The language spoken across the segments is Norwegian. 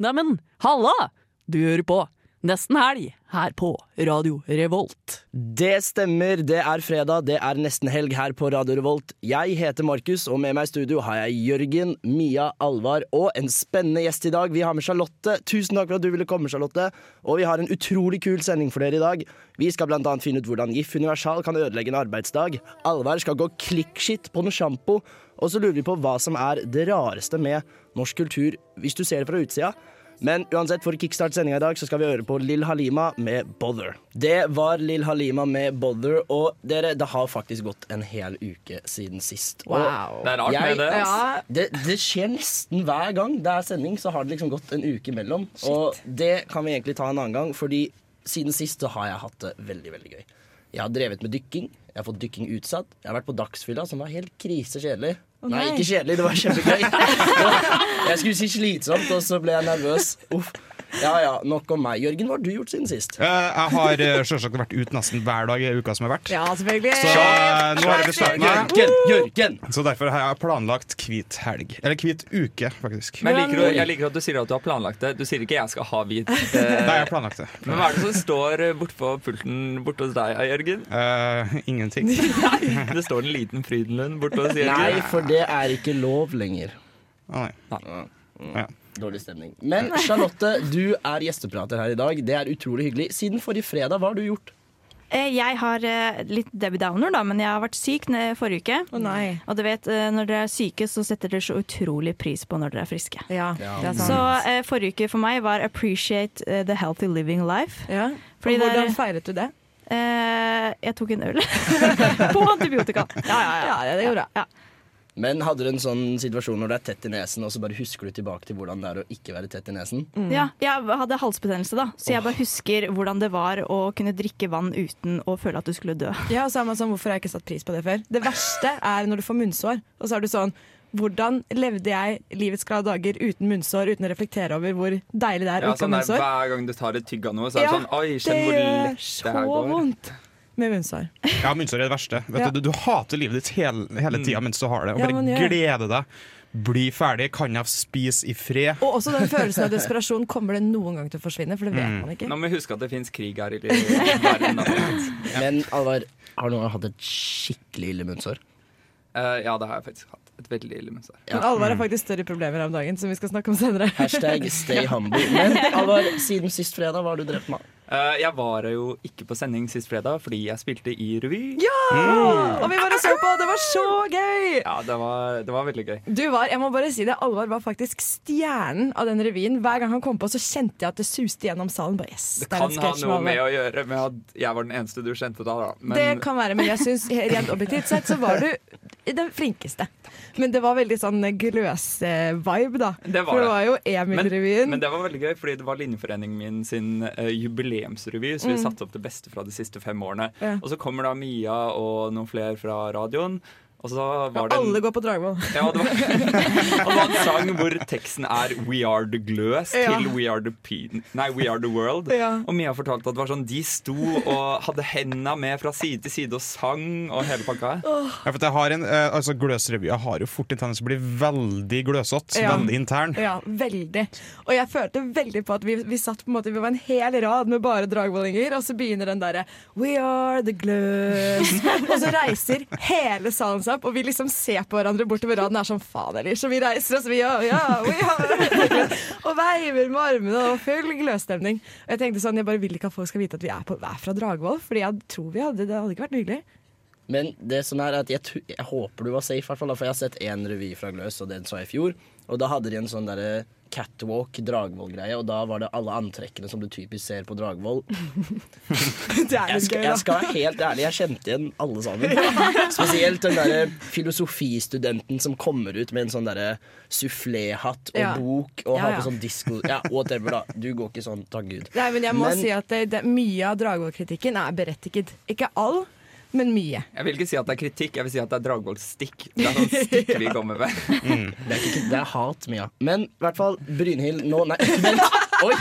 Neimen, halla! Du hører på Nesten Helg her på Radio Revolt. Det stemmer, det er fredag, det er nesten helg her på Radio Revolt. Jeg heter Markus, og med meg i studio har jeg Jørgen, Mia, Alvar og en spennende gjest i dag. Vi har med Charlotte. Tusen takk for at du ville komme, Charlotte. Og vi har en utrolig kul sending for dere i dag. Vi skal annet finne ut hvordan GIF Universal kan ødelegge en arbeidsdag. Alvar skal gå klikkskitt på noe sjampo. Og så lurer vi på hva som er det rareste med norsk kultur hvis du ser det fra utsida. Men uansett, for å kickstarte sendinga i dag, så skal vi høre på Lill Halima med 'Bother'. Det var Lill Halima med 'Bother', og dere, det har faktisk gått en hel uke siden sist. Og Det er rart jeg- med det. Ja, det, det skjer nesten hver gang det er sending, så har det liksom gått en uke imellom. Og det kan vi egentlig ta en annen gang, fordi siden sist så har jeg hatt det veldig, veldig gøy. Jeg har drevet med dykking. Jeg har fått dykking utsatt. Jeg har vært på Dagsfylla, som var helt krisekjedelig. Nei. nei. ikke kjedelig, det var kjempegøy. jeg skulle si slitsomt, og så ble jeg nervøs. Uff. Ja ja, nok om meg. Jørgen, hva har du gjort siden sist? Uh, Jeg har uh, selvsagt vært ute nesten hver dag i uka som har vært. ja selvfølgelig. Så uh, nå har jeg bestemt meg. Jørgen! Jørgen! Så derfor har jeg planlagt hvit helg. Eller hvit uke, faktisk. Men jeg liker, du, jeg liker at du sier at du har planlagt det. Du sier ikke 'jeg skal ha hvit'. Nei, jeg har planlagt det. men hva er det som står bortpå pulten borte hos deg, Jørgen? ingenting. ingenting. Det står en liten Frydenlund borte hos Jørgen. Nei, for det er ikke lov lenger. Nei nei. Ja. Dårlig stemning. Men Charlotte, du er gjesteprater her i dag. Det er utrolig hyggelig. Siden forrige fredag, hva har du gjort? Eh, Jeg har eh, litt Debbie Downer, da, men jeg har vært syk forrige uke. Oh, nei. Og du vet, eh, når dere er syke, så setter dere så utrolig pris på når dere er friske. Ja, er Så sant. forrige uke for meg var 'appreciate the healthy living life'. Ja. Fordi Og hvordan feiret du det? Eh, jeg tok en øl på antibiotika. Ja, ja, ja. Ja, det gjorde jeg. Men hadde du en sånn situasjon når du er tett i nesen, og så bare husker du tilbake til hvordan det er å ikke være tett i nesen? Ja, jeg hadde halsbetennelse, da, så jeg bare husker hvordan det var å kunne drikke vann uten å føle at du skulle dø. Ja, samme som hvorfor har jeg ikke satt pris på det før. Det verste er når du får munnsår, og så er du sånn hvordan levde jeg livets glade dager uten munnsår, uten å reflektere over hvor deilig det er Ja, sånn der, hver gang du tar et tygg av noe, så er det Ja, sånn Oi, kjenn hvor det lett går. det så her går. vondt med munnsår. Ja, munnsår er det verste. Vet Ja. du, du hater livet ditt hele, hele tida mens du har det. Og bare ja, gleder deg. Bli ferdig. Kan jeg spise i fred? Og også den følelsen av desperasjon. Kommer det noen gang til å forsvinne? For det vet man ikke. Nå må vi huske at det fins krig her i verden. Men Alvar, har noen hatt et skikkelig ille munnsår? Uh, ja, det har jeg faktisk hatt. Et veldig ille munnsår. Men Alvar har faktisk større problemer om dagen, som vi skal snakke om senere. Hashtag stay humble. Men Alvar, siden sist fredag, hva har du drept med? Eh, jeg var jo ikke på sending sist fredag fordi jeg spilte i revy. Ja! Og vi bare så på, det var så gøy! Ja, det var, det var veldig gøy. Du var, jeg må bare si det, Alvar var faktisk stjernen av den revyen. Hver gang han kom på, så kjente jeg at det suste gjennom salen. Bare, yes, Det det kan ha noe med å gjøre med at jeg var den eneste du kjente da. da. Men Det kan være, men jeg syns rent objektivt sett så var du den flinkeste. Men det var veldig sånn gløs-vibe, da. Det var For det det. var jo men, Emil-revyen. men det var veldig gøy, fordi det var Linjeforeningen min sin eh, jubileumsrevy. Så vi satte opp det beste fra de siste fem årene. Mm. Ja. Og så kommer da Mia og noen flere fra radioen. Og så var det en, Alle går på Dragvoll. ja, det, var, det var en sang hvor teksten er We are the gløs Ja. til We are the, pe nei, we are the world. Ja. Og Mia fortalte at det var sånn de sto og hadde henda med fra side til side og sang og hele pakka. Ja, for jeg har en, eh, altså Gløsrevyer har jo fort en tendens til å bli veldig gløsete. Ja. Veldig intern. Ja, veldig. Og jeg følte veldig på at vi, vi satt på en måte Vi var en hel rad med bare dragvollinger, og så begynner den derre We are the gløs. og så reiser hele salen seg opp, og vi liksom ser på hverandre bortover raden. og er sånn faen eller Så vi reiser oss, vi ja, ja. Og veiver med armene og full gløsstemning. Og jeg tenkte sånn, jeg bare vil ikke at folk skal vite at vi er, på, er fra Dragvoll, Fordi jeg tror vi hadde Det hadde ikke vært hyggelig. Men det som er at jeg, jeg håper du var safe, for jeg har sett én revy fra Gløs, og den så jeg i fjor. Og da hadde de en sånn derre catwalk, Dragvoll-greie, og da var det alle antrekkene som du typisk ser på Dragvoll. Det er Jeg skal, gøy, jeg skal være helt ærlig, jeg kjente igjen alle sammen. Spesielt den derre filosofistudenten som kommer ut med en sånn derre suffléhatt og Ja. bok og Ja, har på sånn disko Ja, whatever, da. Du går ikke sånn, takk Gud. Nei, men jeg må Men- si at det, det, mye av Dragvoll-kritikken er berettiget. Ikke all, men mye. Jeg vil ikke si at det er kritikk, jeg vil si at det er Dragvoll-stikk. Det er sånn stikk vi kommer med. Det er, ikke, det er hat, Mia. Men i hvert fall, Brynhild nå Nei, vent. Oi!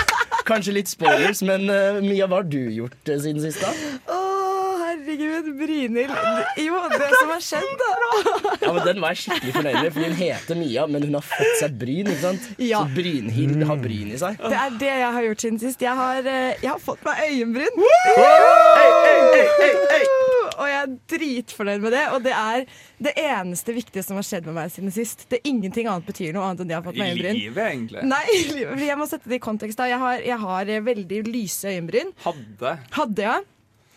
Kanskje litt spoilers, men uh, Mia, hva har du gjort uh, siden sist, da? Herregud. Brynhild. Jo, det som har skjedd, da. Ja, men Den var jeg skikkelig fornøyd med, for hun heter Mia, men hun har fått seg bryn. ikke sant? Ja. Så Brynhild har bryn i seg. Det er det jeg har gjort siden sist. Jeg har, eh, jeg har fått meg øyenbryn. Og jeg er dritfornøyd med det. Og det er det eneste viktige som har skjedd med meg siden sist. Det er Ingenting annet betyr noe annet enn det jeg har fått med øyenbryn. livet, egentlig. Nei, i livet. Jeg må sette det i kontekst. Jeg har, jeg har eh, veldig lyse øyenbryn. Hadde. Hadde ja.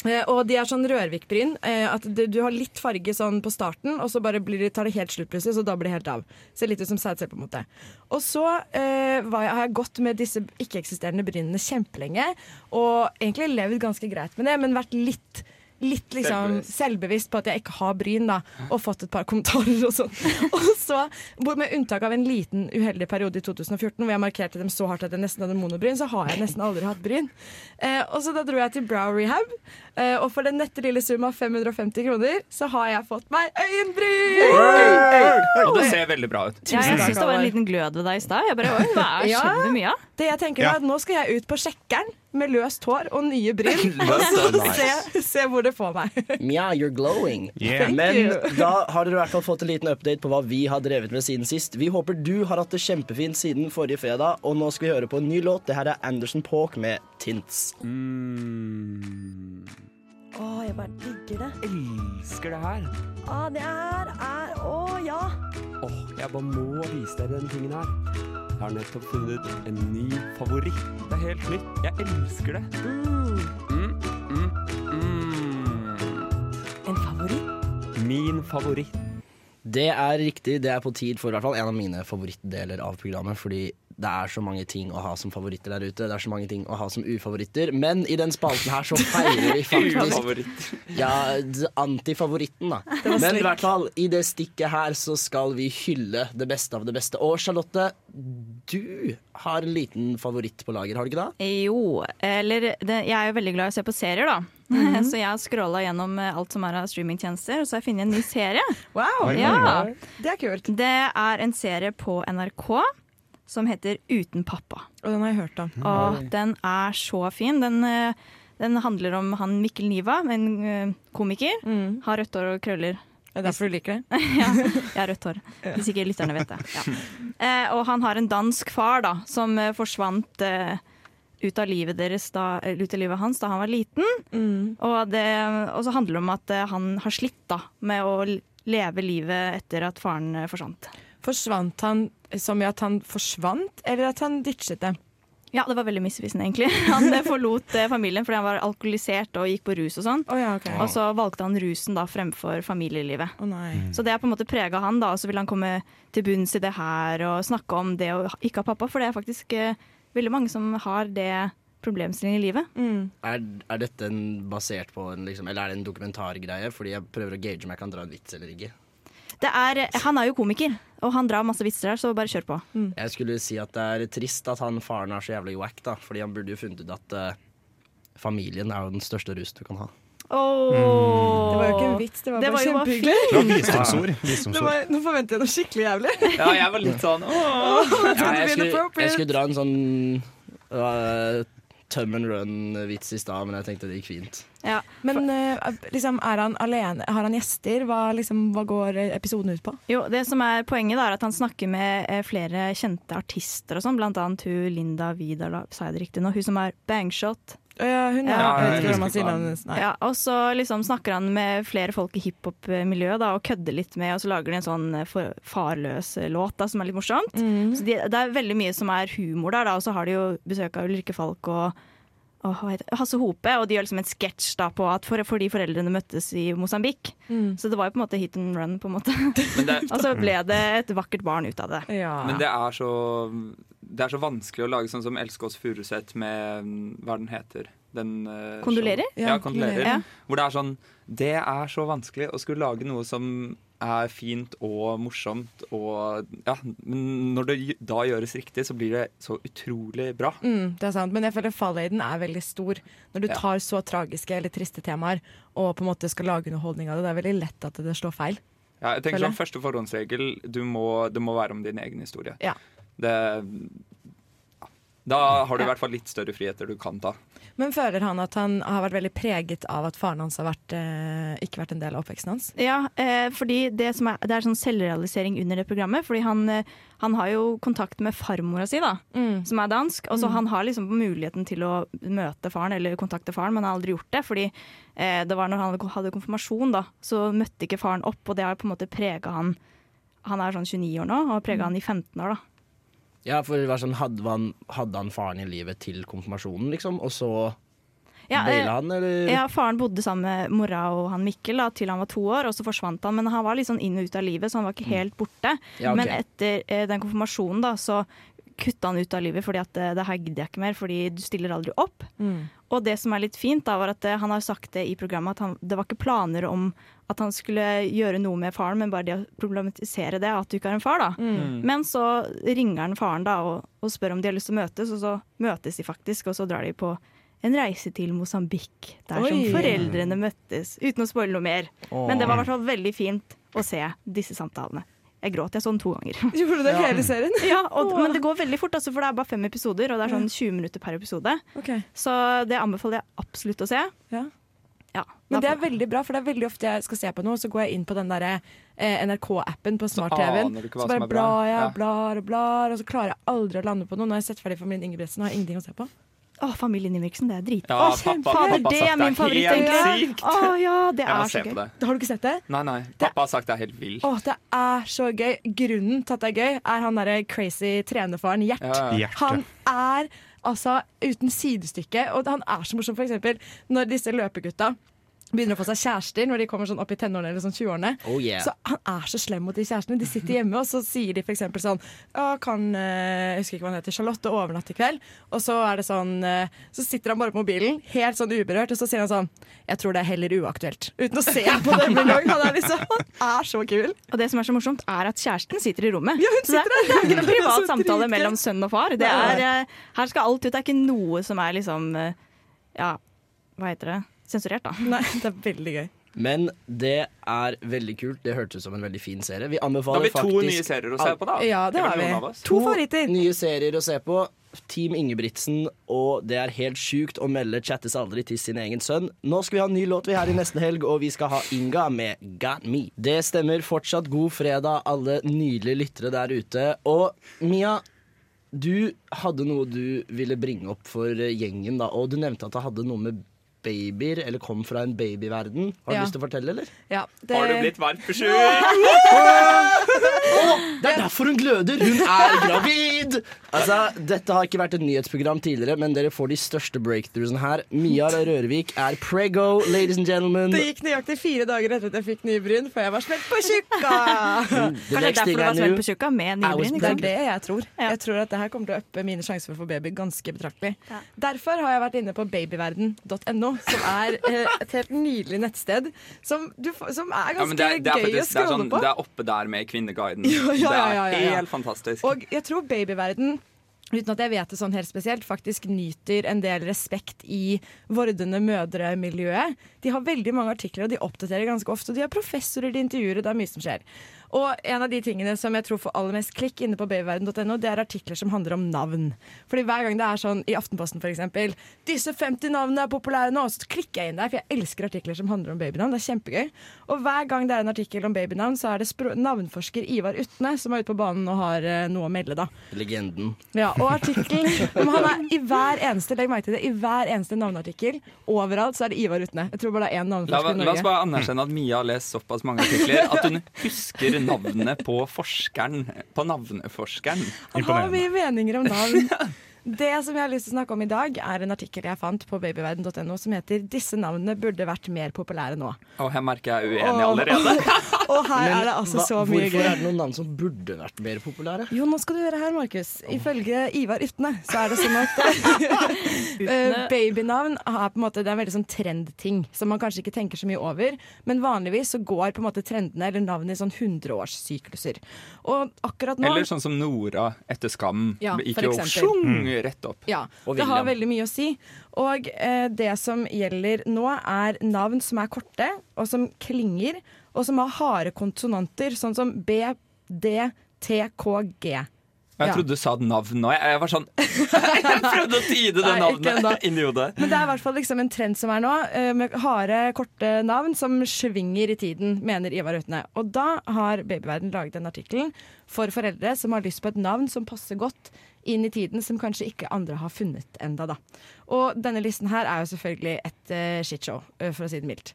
Eh, og de er sånn Rørvik-bryn. Eh, at det, du har litt farge sånn på starten, og så bare blir tar det helt slutt plutselig. Så da blir det helt av. Ser litt ut som sædcelle, på en måte. Og så eh, jeg, har jeg gått med disse ikke-eksisterende brynene kjempelenge. Og egentlig levd ganske greit med det, men vært litt Litt liksom Selvbevisst. selvbevisst på at jeg ikke har bryn, da, og fått et par kommentarer og sånn. Og så, med unntak av en liten uheldig periode i 2014 hvor jeg markerte dem så hardt at jeg nesten hadde monobryn, så har jeg nesten aldri hatt bryn. Eh, og så da dro jeg til Brow Rehab, eh, og for den nette lille sum av 550 kroner, så har jeg fått meg øyenbryn! Og det ser veldig bra ut. Ja, jeg syns det var en liten glød ved deg i stad. Jeg bare, oi, Hva er Ja. skjedd med Det jeg tenker Ja. er at Nå skal jeg ut på sjekkeren med løst hår og nye bryn. Løst hår, se, se hvor det får meg. Mia, you're glowing. Yeah. Men da har dere i hvert fall fått en liten update på hva vi har drevet med siden sist. Vi håper du har hatt det kjempefint siden forrige fredag, og nå skal vi høre på en ny låt. Det her er Anderson Paak med Tints. Å, jeg bare digger det. elsker det her. Å, det her er Å, ja. Åh, jeg bare må vise deg den tingen her. Jeg har nettopp funnet en ny favoritt. Det er helt nytt. Jeg elsker det. Mm, mm, mm. En favoritt? Min favoritt. Det er riktig. Det er på tid for i hvert fall en av mine favorittdeler av programmet. Fordi det er så mange ting å ha som favoritter der ute. Det er så mange ting å ha som ufavoritter. Men i den spalten her så feirer vi faktisk ja, antifavoritten, da. Men i hvert fall, i det stikket her så skal vi hylle det beste av det beste. Og Charlotte, du har en liten favoritt på lager, har du ikke det? Jo, eller det, jeg er jo veldig glad i å se på serier, da. Så jeg har scrolla gjennom eh, alt som er av streamingtjenester, og så har jeg funnet en ny serie. Wow, Ja, det er kult. Det er en serie på NRK som heter Uten pappa. Og den har jeg hørt om. Og den er så fin. Den, eh, den handler om han Mikkel Niva, en eh, komiker. Mm. Har rødt hår og krøller. Det er derfor du liker det? ja, jeg har rødt hår, hvis ikke lytterne vet det. Ja. Eh, og han har en dansk far da, som eh, forsvant eh, ut av livet deres da, ut av livet hans da han var liten. Mm. Og, det, og så handler det om at han har slitt da, med å leve livet etter at faren forsvant. Forsvant han som i at han forsvant, eller at han ditchet dem? Ja, det var veldig misvisende, egentlig. Han eh, forlot eh, familien fordi han var alkoholisert og gikk på rus og sånn. Oh, ja, okay. Og så valgte han rusen da fremfor familielivet. Oh, nei. Så det har på en måte prega han, da, og så vil han komme til bunns i det her og snakke om det å ikke ha pappa, for det er faktisk eh, veldig mange som har det problemstillingen i livet. Mm. Er, er dette en, basert på en, liksom, Eller er det en dokumentargreie? Fordi jeg prøver å gauge om jeg kan dra en vits eller ikke. Det er, han er jo komiker, og han drar masse vitser der, så bare kjør på. Jeg skulle si at det er trist at han faren er så jævlig wack, da. Fordi han burde jo funnet ut at uh, familien er jo den største rusen du kan ha. Det var jo ikke en vits, det var Det bare kjempehyggelig. Det var visdomsord. Var, nå forventer jeg noe skikkelig jævlig. Ja, jeg var litt sånn åh. Jeg Ja, jeg, skulle, jeg skulle dra en sånn uh, Tøm and run-vits i stad, men jeg tenkte det gikk fint. Ja. Men uh, liksom, er han alene? Har han gjester? Hva, liksom, hva går episoden ut på? Jo, det som er Poenget da, er at han snakker med eh, flere kjente artister, og sånn, annet hun Linda Vidar, da, sa jeg det riktig nå, hun som er Bangshot. Hun Ja, er, jeg vet jeg ikke hvordan man husker sier. Ja, og så liksom snakker han med flere folk i hiphop-miljøet og kødder litt med, og så lager de en sånn eh, farløs eh, låt da, som er litt morsomt. Mm. Så de, det er veldig mye som er humor der, da, og så har de jo besøk av Ulrikke Falk og oh, hva heter? Hasse Hope, og de gjør liksom en sketsj på at for, fordi foreldrene møttes i Mosambik. Mm. Så det var jo på en måte hit and run, på en måte. Men og så ble det et vakkert barn ut av det. Ja. men det er så Det er så vanskelig å lage sånn som 'Elske oss Furuseth med mm, Hva den heter den, Uh, Kondolerer? Ja, Ja, kondolerer. Ja. Hvor det er sånn Det er så vanskelig å skulle lage noe som er fint og morsomt og Ja, men når det da gjøres riktig, så blir det så utrolig bra. Mm, det er sant, men jeg føler fallhøyden er veldig stor. Når du Ja. tar så tragiske eller triste temaer og på en måte skal lage underholdning av det, det er veldig lett at det slår feil. Ja, jeg tenker sånn Første forhåndsregel du må, det må være om din egen historie. Ja. Det, Da har du i hvert fall litt større friheter du kan ta. Men føler han at han har vært veldig preget av at faren hans har vært, eh, ikke vært en del av oppveksten hans? Ja, eh, fordi det, som er, det er sånn selvrealisering under det programmet. Fordi han, eh, han har jo kontakt med farmora si, da, Mm. som er dansk. Og så han har liksom muligheten til å møte faren eller kontakte faren, men han har aldri gjort det. Fordi eh, det var når han hadde konfirmasjon, da, så møtte ikke faren opp, og det har på en måte prega han Han er sånn 29 år nå, og har prega han i 15 år, da. Ja, for det var sånn, hadde, han, hadde han faren i livet til konfirmasjonen, liksom? Og så Ja, baila eh, han, eller? Ja, Faren bodde sammen med mora og han Mikkel da, til han var to år, og så forsvant han. Men han var litt sånn inn og ut av livet, så han var ikke helt borte. Ja, okay. Men etter eh, den konfirmasjonen da, så kutta han ut av livet fordi at eh, det her gidder jeg ikke mer, fordi du stiller aldri opp. Mm. Og det som er litt fint, da, var at eh, han har sagt det i programmet, at han, det var ikke planer om at han skulle gjøre noe med faren, men bare det å problematisere det, at du ikke har en far. da. Mm. Men så ringer han faren da og, og spør om de har lyst til å møtes, og så møtes de faktisk, og så drar de på en reise til Mosambik, der som foreldrene møttes, uten å spoile noe mer. Men det var i hvert fall veldig fint å se disse samtalene. Jeg gråt, jeg så den to ganger. Gjorde du det hele serien? Ja, og, Men det går veldig fort, altså, for det er bare fem episoder, og det er sånn 20 minutter per episode. Okay. Så det anbefaler jeg absolutt å se. Ja. Ja, Men det er veldig bra, for det er veldig ofte jeg skal se på noe, så går jeg inn på den der eh, NRK-appen på smart-TV-en. hva Så bare blar jeg, Ja. blar og blar, og så klarer jeg aldri å lande på noe. Når jeg har sett ferdig Familien Ingebrigtsen, har ingenting å se på. Å, Familien Ingebrigtsen, det er drit. Ja, Å, kjempe- pappa, pappa det er min favoritt, egentlig. helt sykt. Å ja, det Jeg er så gøy. det. Har du ikke sett det? Nei, nei. Pappa har sagt det er helt vilt. Å, det er så gøy. Grunnen til at det er gøy, er han derre crazy trenerfaren Gjert. Ja, ja. Han er altså uten sidestykke, og han er så morsom for eksempel når disse løpegutta begynner å få seg kjærester når de kommer sånn opp i tenårene eller sånn 20-årene. Oh yeah. Så han er så slem mot de kjærestene. De sitter hjemme, og så sier de for eksempel sånn Å, kan eh, Jeg husker ikke hva han heter. Charlotte overnatte i kveld. Og så er det sånn eh, Så sitter han bare på mobilen, helt sånn uberørt, og så sier han sånn Jeg tror det er heller uaktuelt. Uten å se på dem engang. Han er liksom Han er så kul. Og det som er så morsomt, er at kjæresten sitter i rommet. Ja, hun så det er, sitter der. det er ikke noen Det er privat samtale mellom sønn og far. Det er, eh, her skal alt ut. Det er ikke noe som er liksom Ja, hva heter det? Sensurert, da. Nei, det er veldig gøy. Men det er veldig kult. Det hørtes ut som en veldig fin serie. Vi Da har vi to nye serier å se på, da. Ja, det har vi. To favoritter. nye serier å se på. Team Ingebrigtsen, og det er helt sjukt å melde 'chattes aldri' til sin egen sønn. Nå skal vi ha en ny låt vi her i nesten helg, og vi skal ha Inga med 'Got Me'. Det stemmer. Fortsatt god fredag, alle nydelige lyttere der ute. Og Mia, du hadde noe du ville bringe opp for gjengen, da, og du nevnte at det hadde noe med babyer, eller kom fra en babyverden. Har du Ja. lyst til å fortelle, eller? Ja, det, Har du blitt varpesjuk? Det er derfor hun gløder! Hun er gravid! Altså, Dette har ikke vært et nyhetsprogram tidligere, men dere får de største breakthroughsene her. Mia Rørvik er prego, ladies and gentlemen. Det gikk nøyaktig fire dager etter at jeg fikk nybryn, før jeg var smelt på tjukka! Kanskje det er derfor du var smelt på tjukka med was. Det er det jeg tror. Ja. Jeg tror at det her kommer til å uppe mine sjanser for å få baby ganske betraktelig. Derfor har jeg vært inne på babyverden.no, som er eh, et helt nydelig nettsted som, du, som er Ja, ganske men det, er- det, er gøy å faktisk, scrolle sånn, på. det er oppe der med Kvinneguiden. Ja, ja, ja, ja, Det ja. er helt fantastisk. Og jeg tror babyverden Uten at jeg vet det sånn helt spesielt, faktisk nyter en del respekt i vordende mødremiljøet. De har veldig mange artikler, og de oppdaterer ganske ofte. Og de har professorer de intervjuer, og det er mye som skjer. Og en av de tingene som jeg tror får aller mest klikk inne på babyverden.no, det er artikler som handler om navn. Fordi hver gang det er sånn i Aftenposten for eksempel 'Disse 50 navnene er populære nå', så klikker jeg inn der, for jeg elsker artikler som handler om babynavn. Det er kjempegøy. Og hver gang det er en artikkel om babynavn, så er det navnforsker Ivar Utne som er ute på banen og har uh, noe å melde, da. Legenden. Ja, og artikkelen Han er i hver eneste legg merke til det, i hver eneste navneartikkel overalt så er det Ivar Utne. Jeg tror bare det er én La, i Norge. la oss bare anerkjenne at Mia har lest såpass mange artikler at hun husker navnet på forskeren. På navneforskeren. Har vi meninger om navn. Det som jeg har lyst til å snakke om i dag, er en artikkel jeg fant på babyverden.no som heter 'Disse navnene burde vært mer populære nå'. Og her merker jeg uenig allerede. Og her Men er det altså hva- så mye hvorfor er det noen navn som burde vært mer populære? Jo, nå skal du høre her, Markus. Ifølge Ivar Ytne så er det sånn at eh, babynavn er på en måte, det er en veldig sånn trendting som man kanskje ikke tenker så mye over. Men vanligvis så går på en måte trendene eller navnene i sånn hundreårssykluser. Og akkurat nå Eller sånn som Nora etter Skam. Ja, gikk for jo eksempel. Sjung rett opp. Ja, det har veldig mye å si. Og eh, det som gjelder nå, er navn som er korte, og som klinger, og som har harde konsonanter, sånn som B, D, T, K, G. Jeg Ja. trodde du sa navn nå. Jeg, var sånn Jeg prøvde å tyde det navnet inni hodet. Men det er i hvert fall liksom en trend som er nå, eh, med harde, korte navn som svinger i tiden, mener Ivar Utne. Og da har Babyverden laget en artikkel for foreldre som har lyst på et navn som passer godt inn i tiden, som kanskje ikke andre har funnet enda da. Og denne listen her er jo selvfølgelig et uh, shitshow, eh, for å si det mildt.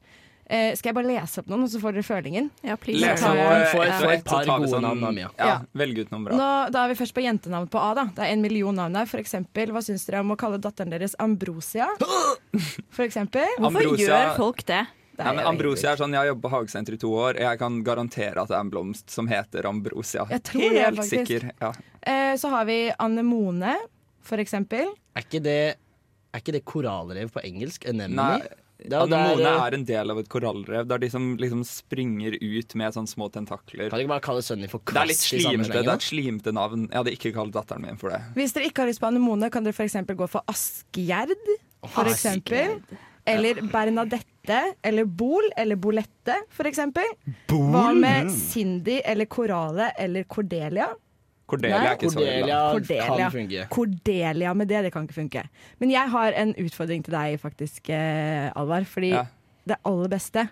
Uh, skal jeg bare lese opp noen, og så får dere følingen? Ja, please. Les opp få et- et par gode sånn- navn, da, Mia. Ja, Ja. Velg ut noen bra. Nå, da er vi først på jentenavn på A. da Det er en million navn her. For eksempel, hva syns dere om å kalle datteren deres Ambrosia? For eksempel. Hvorfor Ambrosia- gjør folk det? Det Ja, er men Ambrosia er sånn, Jeg har jobbet på hagesenter i to år. Jeg kan garantere at det er en blomst som heter Ambrosia. Jeg tror det, Helt faktisk. sikker. Ja. Eh, så har vi Anemone, for eksempel. Er ikke det, er ikke det korallrev på engelsk? Anemone? Nei, anemone er der, Anemone er en del av et korallrev Det er de som liksom springer ut med sånne små tentakler. Kan du ikke bare kalle sønnen din for Det er litt Kvass slimete. Det er et slimete navn. Jeg hadde ikke kalt datteren min for det. Hvis dere ikke har lyst på Anemone, kan dere for eksempel gå for eksempel. Eller Bernadette eller Bol eller Bolette, for eksempel. Hva med Cindy eller Korale eller Cordelia? Cordelia Nei, er ikke så ille. Cordelia Cordelia. kan funke. Cordelia med det, det kan ikke funke. Men jeg har en utfordring til deg, faktisk, eh, Alvar. Fordi Ja. det aller beste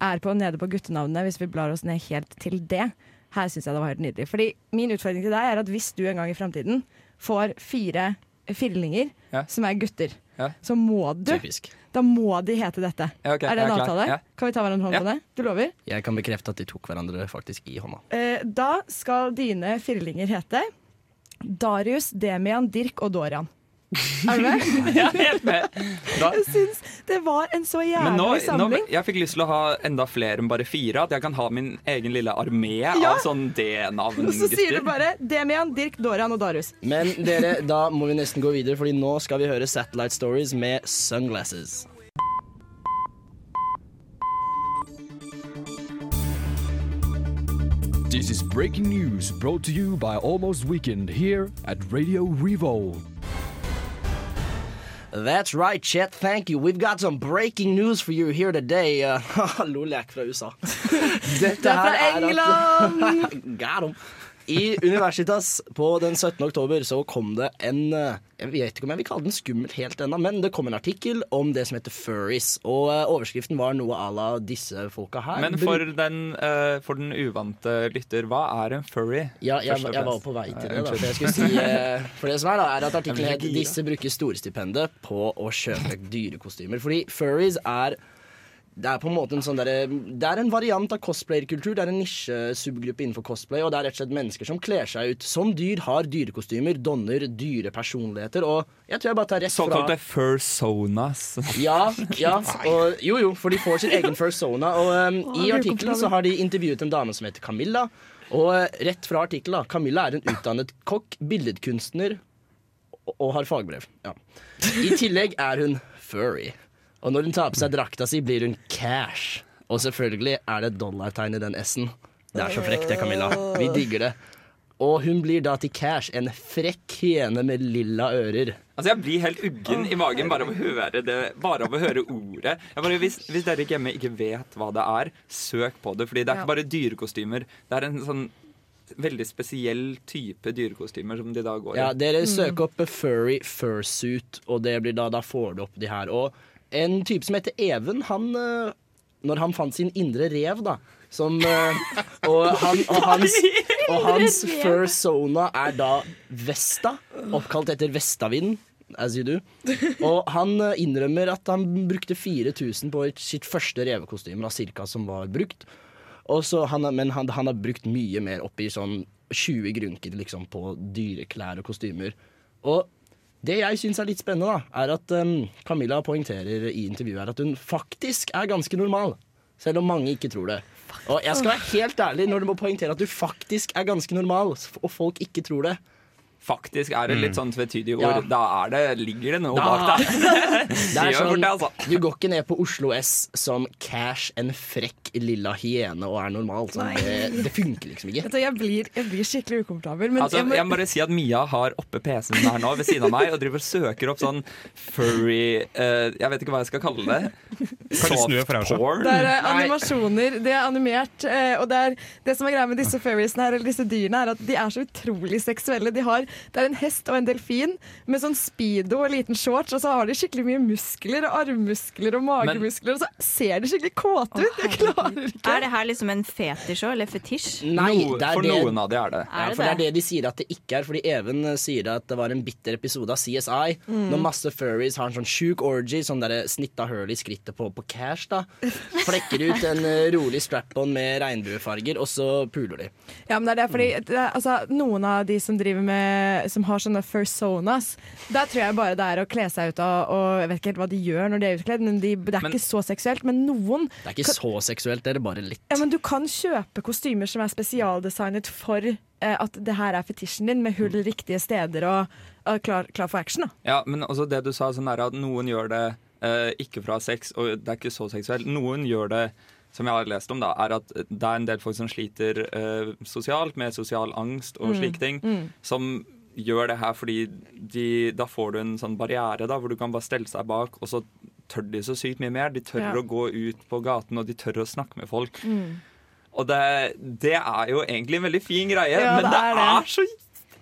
er på nede på guttenavnene, hvis vi blar oss ned helt til det. Her syns jeg det var helt nydelig. Fordi min utfordring til deg er at hvis du en gang i framtiden får fire firlinger Ja. som er gutter, Ja. så må du Typisk. Da må de hete dette. Ja, okay. er det en avtale? Ja. Kan vi ta hverandre hånd Ja. på det? Du lover? Jeg kan bekrefte at de tok hverandre faktisk i hånda. Eh, da skal dine firlinger hete Darius, Demian, Dirk og Dorian. Er du med? Er helt med. Da, Jeg syns det var en så jævlig nå, jævlig nå, samling. jeg fikk lyst til å ha enda flere enn bare fire. At jeg kan ha min egen lille armé Ja. av sånn D-navn. Og så sier du bare Demian, Dirk, Dorian og Darius. Men dere, da må vi nesten gå videre, Fordi nå skal vi høre Satellite Stories med Sunglasses. This is breaking news brought to you by Almost Weekend here at Radio Revolt. That's right, Chet. Thank you. We've got some breaking news for you here today. Uh, Lol, jeg er fra USA. Dette Du er fra her at- England! Got 'em. I Universitas på den 17. oktober så kom det en eh, Jeg vet ikke om jeg vil kalle den skummel helt ennå, men det kom en artikkel om det som heter furries. Og eh, overskriften var noe à la disse folka her. Men for den, eh, for den uvante lytter, hva er en furry? Ja, jeg, jeg, jeg var på vei til det. Da, for, jeg skulle si, for det som er da, er at artikkelen het 'Disse bruker storstipendet på å kjøpe dyrekostymer'. Fordi furries er det er på en måte en sånn der, Det er en variant av cosplayerkultur. Det er en nisjesubgruppe innenfor cosplay. Og det er rett og slett mennesker som kler seg ut som dyr, har dyrekostymer, donner dyre personligheter. Og jeg tror jeg bare tar rett fra Såkalte fursonas. ja, ja og, jo jo, for de får sin egen fursona. Og um, I artikkelen så har de intervjuet en dame som heter Camilla. Og uh, rett fra artikkelen, da. Camilla er en utdannet kokk, billedkunstner og, og har fagbrev. Ja. I tillegg er hun furry. Og når hun tar på seg drakta si, blir hun cash. Og selvfølgelig er det dollartegn i den S-en. Det er så frekt det, Camilla. Vi digger det. Og hun blir da til cash, en frekk hyene med lilla ører. Altså Jeg blir helt uggen i magen bare av å høre det Bare av å høre ordet. Jeg bare, hvis, hvis dere hjemme ikke vet hva det er, søk på det. Fordi det er ikke bare dyrekostymer. Det er en sånn veldig spesiell type dyrekostymer som de da går i. Ja, dere søker opp furry fursuit, og det blir da, da får du opp de her. Og en type som heter Even, han eh, Når han fant sin indre rev, da som, eh, og, han, og hans, og hans fursona er da Vesta, oppkalt etter Vestavind. As you do. Og han eh, innrømmer at han brukte 4000 på sitt første revekostyme, cirka, som var brukt. Han, men han, han har brukt mye mer oppi sånn 20 grunker liksom, på dyreklær og kostymer. Og det jeg syns er litt spennende, da, er at um, Camilla poengterer i intervjuet her at hun faktisk er ganske normal. Selv om mange ikke tror det. Og jeg skal være helt ærlig når du må poengtere at du faktisk er ganske normal, og folk ikke tror det. Faktisk er det litt sånn tvetydige Ja. Da er det, ligger det noe Da- bak der. Det er sånn, det, altså. Du går ikke ned på Oslo S som cash en frekk lilla hyene og er normal. Sånn, det, det funker liksom ikke. Jeg, blir, jeg blir skikkelig ukomfortabel. Men Altså, jeg må, jeg må bare si at Mia har oppe PC-en her nå ved siden av meg og driver og søker opp sånn furry uh, Jeg vet ikke hva jeg skal kalle det. Porn? det er uh, animasjoner, det er animert. Uh, og det, er, det som er greia med disse furriesene her, eller disse dyrene, er at de er så utrolig seksuelle. De har, det er en hest og en delfin med sånn speedo og liten shorts, og så har de skikkelig mye muskler, og armmuskler og magemuskler, og så ser de skikkelig kåte ut. Jeg klarer ikke. Er det her liksom en fetisj òg, eller fetisj? Nei, No, det er for det, noen av de er det. Ja, Er det for det er det? de sier at det ikke er. Fordi Even eh, sier at det var en bitter episode av CSI. Mm. Når masse furries har en sånn sjuk orgy, sånn der snitta hull i skrittet på, på cash, da. Flekker ut en eh, rolig strap-on med regnbuefarger, og så puler de. Ja, men det er det, fordi det er, altså, Noen av de som driver med Som har sånne fursonas, der tror jeg bare det er å kle seg ut av Og jeg vet ikke helt hva de gjør når de er utkledd, men de, det er Men- ikke så seksuelt. Men noen Det er ikke så seksuelt, det er det bare litt. ja, men Du kan kjøpe kostymer som er spesialdesignet for eh, at det her er fetisjen din, med hull riktige steder og, og klar, klar for action. da Ja, men også det du sa, sånn er at noen gjør det eh, ikke fra sex, og det er ikke så seksuelt. Noen gjør det som jeg har lest om, da, er at det er en del folk som sliter uh, sosialt, med sosial angst og slike ting, som gjør det her fordi de, da får du en sånn barriere da, hvor du kan bare stelle seg bak, og så tør de så sykt mye mer. De tør Ja. å gå ut på gaten, og de tør å snakke med folk. Og det, det er jo egentlig en veldig fin greie, Ja, men det det er er, det. så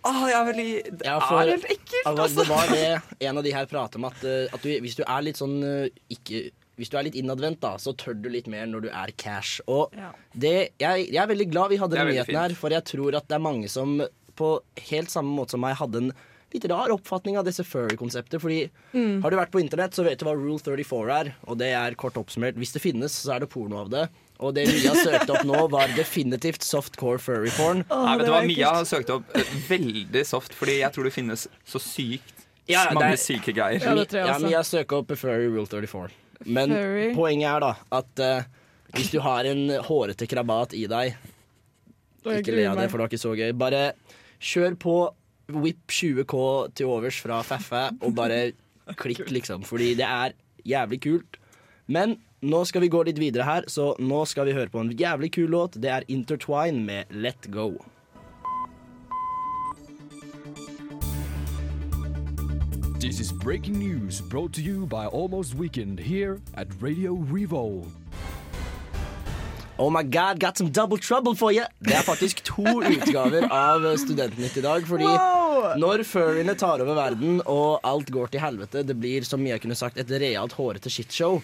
Åh, jeg er veldig Det Ja, for- er helt ekkelt. Altså, det var det en av de her prater om, at, eh, at du, hvis du er litt sånn eh, ikke hvis du er litt innadvendt, da, så tør du litt mer når du er cash. Og Ja. det, jeg, jeg er veldig glad vi hadde den nyheten her, for jeg tror at det er mange som på helt samme måte som meg hadde en litt rar oppfatning av disse furry-konseptet. Fordi har du vært på internett, så vet du hva Rule 34 er. Og det er kort oppsummert Hvis det finnes, så er det porno av det. Og det Mia søkte opp nå, var definitivt softcore furry porn. Nei, vet du hva, Mia har søkt opp eh, veldig soft, fordi jeg tror det finnes så sykt Ja, mange er- syke greier. Ja, det tror jeg Ja. Mia søker opp Furry Rule 34. Men Furry. poenget er da at eh, hvis du har en hårete krabat i deg jeg Ikke le gruer av det, meg. for det var ikke så gøy. Bare kjør på whip 20K til overs fra Faffa, og bare klikk, liksom. Fordi det er jævlig kult. Men nå skal vi gå litt videre her, så nå skal vi høre på en jævlig kul låt. Det er Intertwine med Let Go. This is breaking news brought to you by Almost Weekend here at Radio Revolt. Oh my god, got some double trouble for you! Det er faktisk to utgaver av Studentnytt i dag. Fordi når furryene tar over verden og alt går til helvete, det blir som jeg kunne sagt et realt hårete shitshow,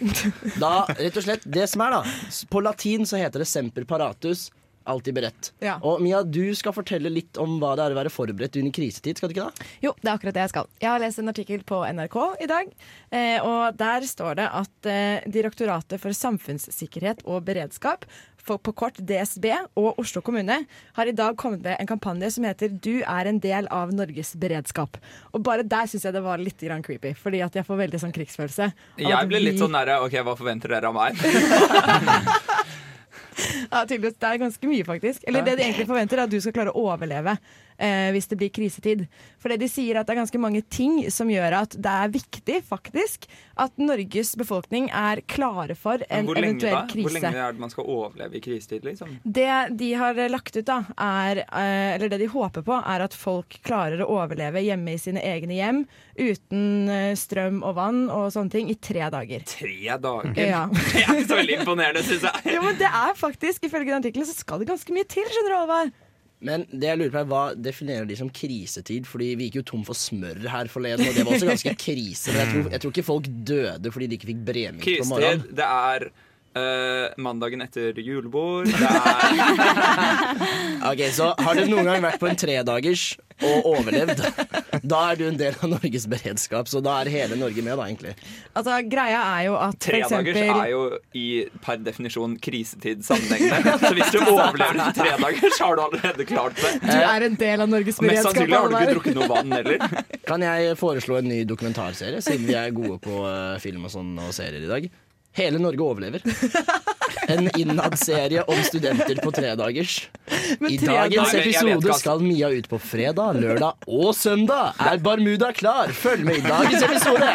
da rett og slett Det som er, da På latin så heter det semper paratus. Alltid beredt. Ja. Og Mia, du skal fortelle litt om hva det er å være forberedt under krisetid. skal du ikke da? Jo, det er akkurat det jeg skal. Jeg har lest en artikkel på NRK i dag, eh, og der står det at eh, Direktoratet for samfunnssikkerhet og beredskap, for, på kort DSB, og Oslo kommune har i dag kommet med en kampanje som heter 'Du er en del av Norges beredskap'. Og bare der syns jeg det var litt grann creepy, fordi at jeg får veldig sånn krigsfølelse. Jeg ble litt sånn nære OK, hva forventer dere av meg? Ja, tydeligvis. Det er ganske mye, faktisk. Eller det de egentlig forventer, er at du skal klare å overleve eh, hvis det blir krisetid. For det de sier er at det er ganske mange ting som gjør at det er viktig, faktisk, at Norges befolkning er klare for en eventuell lenge, da? Hvor lenge er det man skal overleve i krisetid, liksom? Det de har lagt ut, da, er eh, Eller det de håper på, er at folk klarer å overleve hjemme i sine egne hjem uten eh, strøm og vann og sånne ting i tre dager. Tre dager? Ja. Det er ikke så veldig imponerende, syns jeg. Jo, men det er faktisk, Ifølge den artikkelen så skal det ganske mye til. skjønner du, Alvar? Men det jeg lurer på er hva definerer de som krisetid? Fordi vi gikk jo tom for smør her forleden, og det var også ganske krise. Jeg tror, jeg tror ikke folk døde fordi de ikke fikk bremynt på morgenen. Krisetid, det er eh, mandagen etter julebord. Ok, Så har du noen gang vært på en tredagers og overlevd? Da er du en del av Norges beredskap, så da er hele Norge med, da, egentlig. Altså, Greia er jo at for Tredagers eksempel er jo i per definisjon krisetidssammenhengende. Så hvis du overlever en tredagers, har du allerede klart det. Du er en del av Norges Og Mest sannsynlig har du ikke drukket noe vann heller. Kan jeg foreslå en ny dokumentarserie, siden vi er gode på eh, film og sånn og serier i dag? Hele Norge overlever. En innad-serie om studenter på tredagers. I dagens episode skal Mia ut på fredag, lørdag og søndag. Er Barmuda klar? Følg med i dagens episode!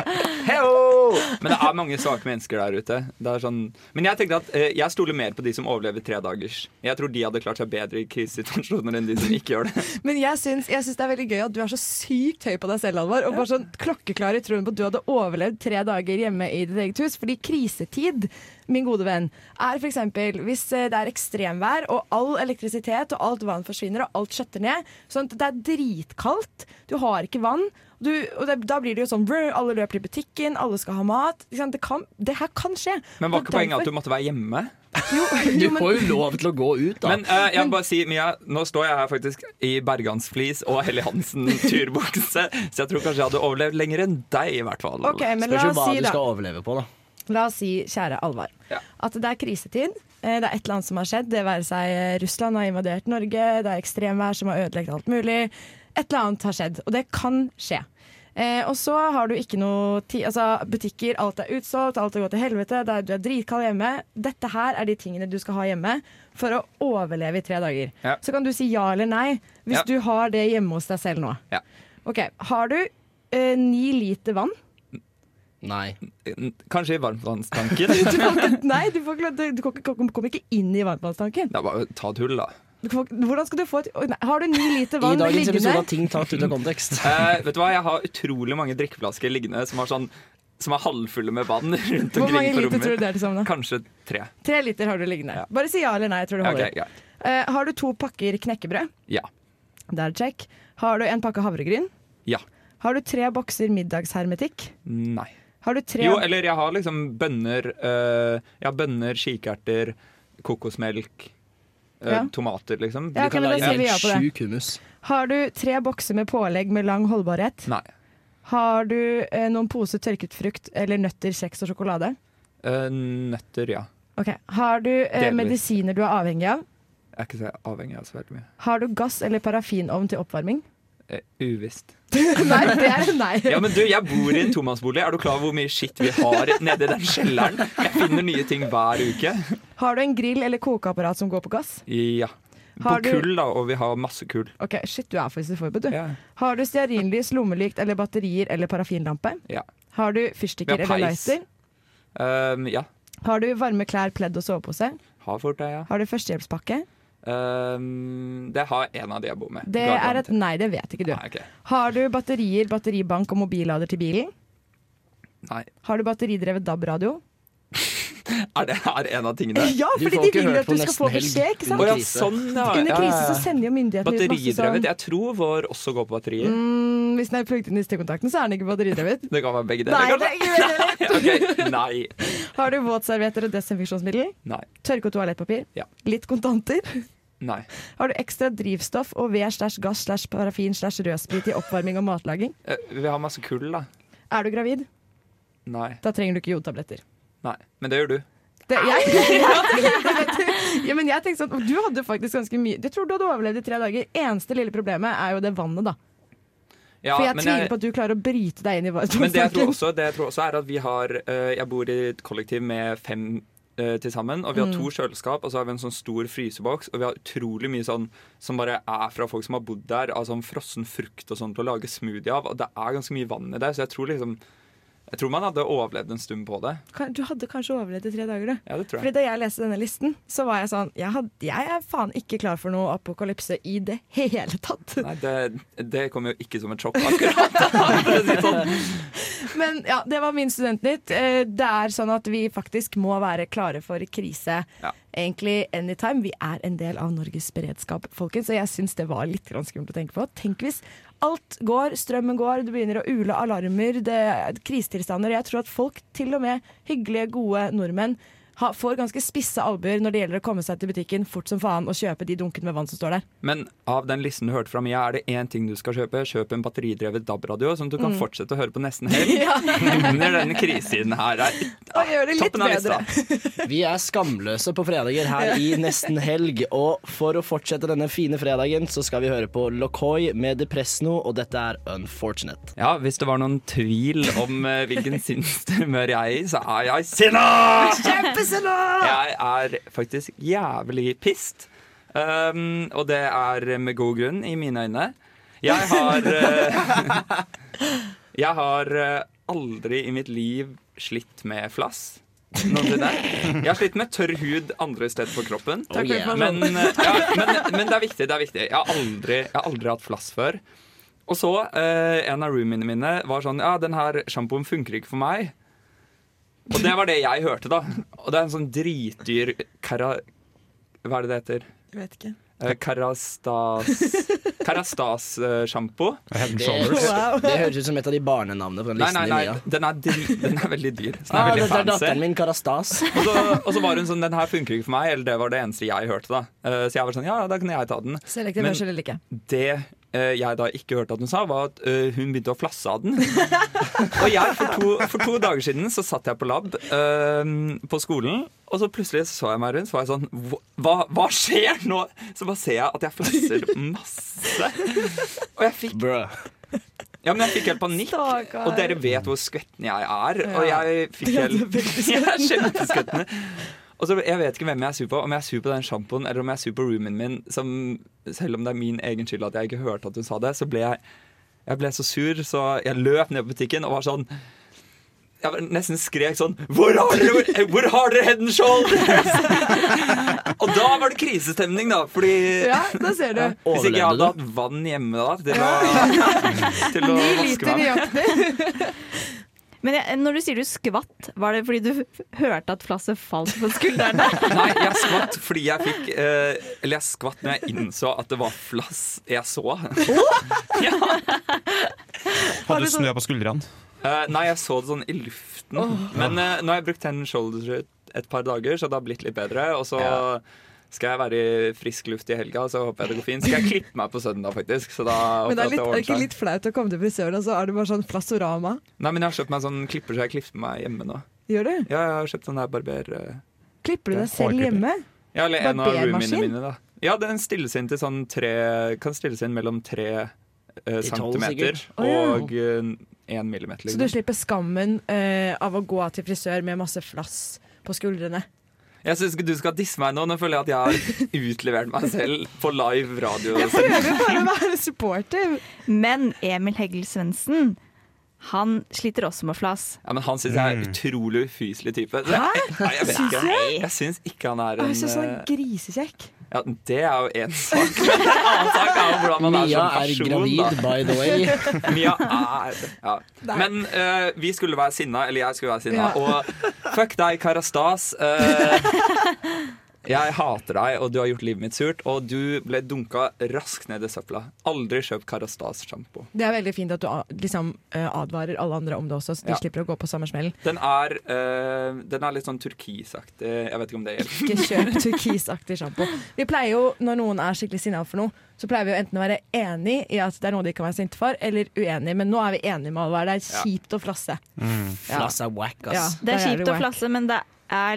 Heo! Men det er mange svake mennesker der ute. Det er sånn, men jeg tenkte at eh, jeg stoler mer på de som overlever tre dagers. Jeg tror de hadde klart seg bedre i krisesituasjoner enn de som ikke gjør det. Men jeg syns, jeg syns det er veldig gøy at du er så sykt høy på deg selv, Alvar. Og bare sånn klokkeklar i troen på at du hadde overlevd tre dager hjemme i ditt eget hus. Fordi krisetid, min gode venn, er f.eks. hvis eh, det er ekstremvær og all elektrisitet og alt vann forsvinner og alt skjøtter ned. Sånn at det er dritkaldt, du har ikke vann. Du, og det, da blir det jo sånn brr, Alle løper i butikken, alle skal ha mat. Ikke sant? Det, kan, det her kan skje. Men var ikke poenget at du måtte være hjemme? jo, Du jo, men, får jo lov til å gå ut, da. Men uh, jeg må bare si, Mia, nå står jeg her faktisk i Bergansflis og Helly Hansen-turbukse, så jeg tror kanskje jeg hadde overlevd lenger enn deg, i hvert fall. Okay, men Spørs jo hva si du da skal overleve på, da. La oss si, kjære Alvar, Ja. at det er krisetid. Eh, Det er et eller annet som har skjedd. Det være seg eh, Russland har invadert Norge, det er ekstremvær som har ødelagt alt mulig. Et eller annet har skjedd, og det kan skje. Eh, og så har du ikke noe tid Altså, butikker, alt er utsolgt, alt har gått til helvete, er, du er dritkald hjemme. Dette her er de tingene du skal ha hjemme for å overleve i tre dager. Ja. Så kan du si ja eller nei hvis Ja. du har det hjemme hos deg selv nå. Ja. OK. Har du eh, ni liter vann? Nei. Kanskje i varmtvannstanken? Du nei, du, får ikke, du kommer ikke- inn i varmtvannstanken. Er bare ta et hull, da. Du hvordan skal du få et, nei, Har du ni liter I vann dagens episode liggende? av Ting tatt ut av kontekst. uh, vet du hva, Jeg har utrolig mange drikkeflasker liggende som, har sånn, som er halvfulle med vann rundt Hvor mange liter tror du det er til sammen? da? Kanskje tre. Tre liter har du liggende. Ja. Bare si ja eller nei. Jeg tror det holder. holder. ja. uh, har du to pakker knekkebrød? Ja. Det er check. Har du en pakke havregryn? Ja. Har du tre bokser middagshermetikk? Nei. Har du tre Jo, eller jeg har liksom bønner, eh, jeg har bønner, kikerter, kokosmelk, eh, Ja. tomater, liksom. Ja, Du kan da lage sier vi ja på det. sjuk hummus. Har du tre bokser med pålegg med lang holdbarhet? Nei. Har du eh, noen poser tørket frukt eller nøtter, kjeks og sjokolade? Eh, nøtter, ja. Ok. Har du medisiner du er avhengig av? Jeg er ikke så avhengig av så veldig mye. Har du gass- eller parafinovn til oppvarming? Eh, uvisst. nei, det er nei. Ja, men du, jeg bor i en tomannsbolig. Er du klar over hvor mye skitt vi har nede i den kjelleren? Jeg finner nye ting hver uke. Har du en grill eller kokeapparat som går på gass? Ja. På Har du- kull, da, og vi har masse kull. Ok, Shit, du er faktisk forberedt, du. Ja. Har du stearinlys, lommelykt eller batterier eller parafinlampe? Ja. Har du fyrstikker eller lighter? Um, ja. Har du varme klær, pledd og sovepose? Har fort det, ja. Har du førstehjelpspakke? Um, det har en av de jeg bor med. Det er et nei, det vet ikke du. Nei, okay. Har du batterier, batteribank og mobillader til bilen? Nei. Har du batteridrevet DAB-radio? Er det her en av tingene? Ja, fordi de vil at du skal få beskjed, ikke sant? Under krise. sånn, ja. Under krise så sender jo myndighetene ut masse Batteridrevet. sånn Jeg tror vår også går på batterier. mm, Hvis den er plugget inn i stikkontakten, så er den ikke batteridrevet. Det kan være begge Nei, deler. det er ikke Nei. Har du våtservietter og desinfeksjonsmiddel? Nei. Tørke- og toalettpapir? Ja. Litt kontanter? Nei. Har du ekstra drivstoff og ved slash gass slash parafin slash rødsprit i oppvarming og matlaging? Eh, Vi har masse kull, da. Er du gravid? Nei. Da trenger du ikke jodtabletter. Nei. Men det gjør du. Det, jeg, ja, men jeg tenkte sånn, Du hadde faktisk ganske mye Jeg tror du hadde overlevd i tre dager. Eneste lille problemet er jo det vannet, da. Ja, For jeg men tviler på at du klarer å bryte deg inn i Men det jeg tror også, det jeg tror også er at vi har eh, Jeg bor i et kollektiv med fem eh, til sammen, og vi har Mm. to kjøleskap, og så har vi en sånn stor fryseboks, og vi har utrolig mye sånn som bare er fra folk som har bodd der, av sånn frossen frukt og sånt å lage smoothie av, og det er ganske mye vann i det, så jeg tror liksom Jeg tror man hadde overlevd en stund på det. Du hadde kanskje overlevd i tre dager, du. Ja, det tror jeg. Fordi. Da jeg leste denne listen, så var jeg sånn Jeg, had, jeg er faen ikke klar for noe apokalypse i det hele tatt. Nei, det, det kom jo ikke som et sjokk, akkurat. sånn. Men ja, det var min studentnytt. Eh, Det er sånn at vi faktisk må være klare for krise. Ja. Egentlig anytime. Vi er en del av Norges beredskap, folkens. Og jeg syns det var litt skummelt å tenke på. Tenk hvis alt går, strømmen går, det begynner å ule alarmer, det er krisetilstander. Jeg tror at folk, til og med hyggelige, gode nordmenn, ha, får ganske spisse albuer når det gjelder å komme seg til butikken fort som faen og kjøpe de dunkene med vann som står der. Men av den listen du hørte fra Mia, er det én ting du skal kjøpe. Kjøp en batteridrevet DAB-radio, sånn at du kan fortsette å høre på nesten helg under denne krisetiden her. Er Og gjør det litt bedre. lista. Vi er skamløse på fredager her i Nesten Helg. Og for å fortsette denne fine fredagen, så skal vi høre på Locoi med Depresno, og dette er Unfortunate. Ja, hvis det var noen tvil om eh, hvilken sinnshumør jeg er i, så er jeg sinna! Jeg er faktisk jævlig pissed. Um, og det er med god grunn, i mine øyne. Jeg har uh, Jeg har eh, aldri i mitt liv slitt med flass. Noensinne. Jeg har slitt med tørr hud andre steder på kroppen. Oh, yeah. Men, uh, ja, men, men det er viktig. det er viktig Jeg har aldri, jeg har aldri hatt flass før. Og så, eh, en av roomiene mine var sånn Ja, den her sjampoen funker ikke for meg. Og det var det jeg hørte, da. Og det er en sånn dritdyr kara... Hva er det det heter? Jeg vet ikke. Eh, Karastas Karastas-sjampo. Det, det høres ut som et av de barnenavnene på den Nei, listen nei, nei, Mia. den er, dri, den er veldig dyr. Så den Ah, er veldig dette er fancy. datteren min, Karastas. Og så, og så var hun sånn Den her funker ikke for meg. Eller det var det eneste jeg hørte. da Eh, Så jeg var sånn Ja, da kunne jeg ta den. Selektiv Men- hørsel eller ikke. Det jeg da ikke hørte at hun sa, var at eh, hun begynte å flasse av den. og jeg, for to, for to dager siden så satt jeg på lab eh, på skolen, og så plutselig så jeg meg rundt, så var jeg sånn "Hva- Hva, skjer nå? Så bare ser jeg at jeg flasser masse. Og jeg fikk ja, men jeg fikk helt panikk. Stakkar. Og dere vet hvor skvetten jeg er. Og jeg fikk helt Jeg er kjempeskvettende. Og så, Jeg vet ikke hvem jeg er sur på. Om jeg er sur på den sjampoen eller om jeg er sur på roomien min. Som, selv om det er min egen skyld at jeg ikke hørte at hun sa det, så ble jeg Jeg ble så sur, så jeg løp ned på butikken og var sånn jeg nesten skrek sånn Hvor har dere, hvor har dere head and shoulders? og da var det krisestemning, da. Fordi Ja, da ser du. hvis ikke jeg hadde hatt vann hjemme da til å, til å vaske meg. Men jeg, når du sier du skvatt, var det fordi du hørte at flasset falt på skuldrene? Nei, jeg skvatt fordi jeg fikk eh, Eller jeg skvatt når jeg innså at det var flass jeg så. Hadde du snø på skuldrene? Eh, nei, jeg så det sånn i luften. Men eh, nå har jeg brukt Ten Shoulders et par dager, så det har blitt litt bedre. Og så skal jeg være i frisk luft i helga, så håper jeg det går fint. Skal jeg klippe meg på søndag, faktisk. Så da Men det er, litt, er det ikke litt flaut å komme til frisøren, og så er det bare sånn flassorama? Nei, men jeg har kjøpt meg sånn klipper, så jeg klipper meg hjemme nå. Gjør du? Ja, jeg har kjøpt sånn der barber... eh, Klipper du deg selv hårklipper. hjemme? Ja, eller en av roomiene mine, da. Ja, den stilles inn til sånn tre Kan stilles inn mellom tre eh, centimeter oh, ja. og én millimeter. Så du Liksom. slipper skammen eh, av å gå til frisør med masse flass på skuldrene? Jeg syns ikke du skal disse meg nå. Nå føler jeg at jeg har utlevert meg selv på live radio. Jeg Prøver bare å være supportive. Men Emil Heggel Svendsen, han sliter også med flass. Ja, men han syns jeg er en utrolig ufyselig type. Hæ? nei, jeg vet Syns ikke. Jeg syns ikke han er en Jeg syns han er eh, grisekjekk. Ja, Det er jo én sak. Men en annen sak er jo hvordan man er som person. Mia er gravid, da. by the way. Mia er ja. Men uh, vi skulle være sinna, eller jeg skulle være sinna. Ja. Og fuck deg, Karastas. Eh, jeg hater deg, og du har gjort livet mitt surt. Og du ble dunka raskt ned i søpla. Aldri kjøp Karastas-sjampo. Det er veldig fint at du liksom, eh, advarer alle andre om det også, så de Ja. slipper å gå på samme smellen. Den er, eh, den er litt sånn turkisaktig. Jeg vet ikke om det hjelper. Ikke kjøp turkisaktig sjampo. Vi pleier jo, når noen er skikkelig sinna for noe, så pleier vi jo enten å være enig i at det er noe de kan være sinte for, eller uenig. Men nå er vi enige med Alvar. Det er kjipt å flasse. Flass er wack, Ja. ass. Det er kjipt å flasse, men det er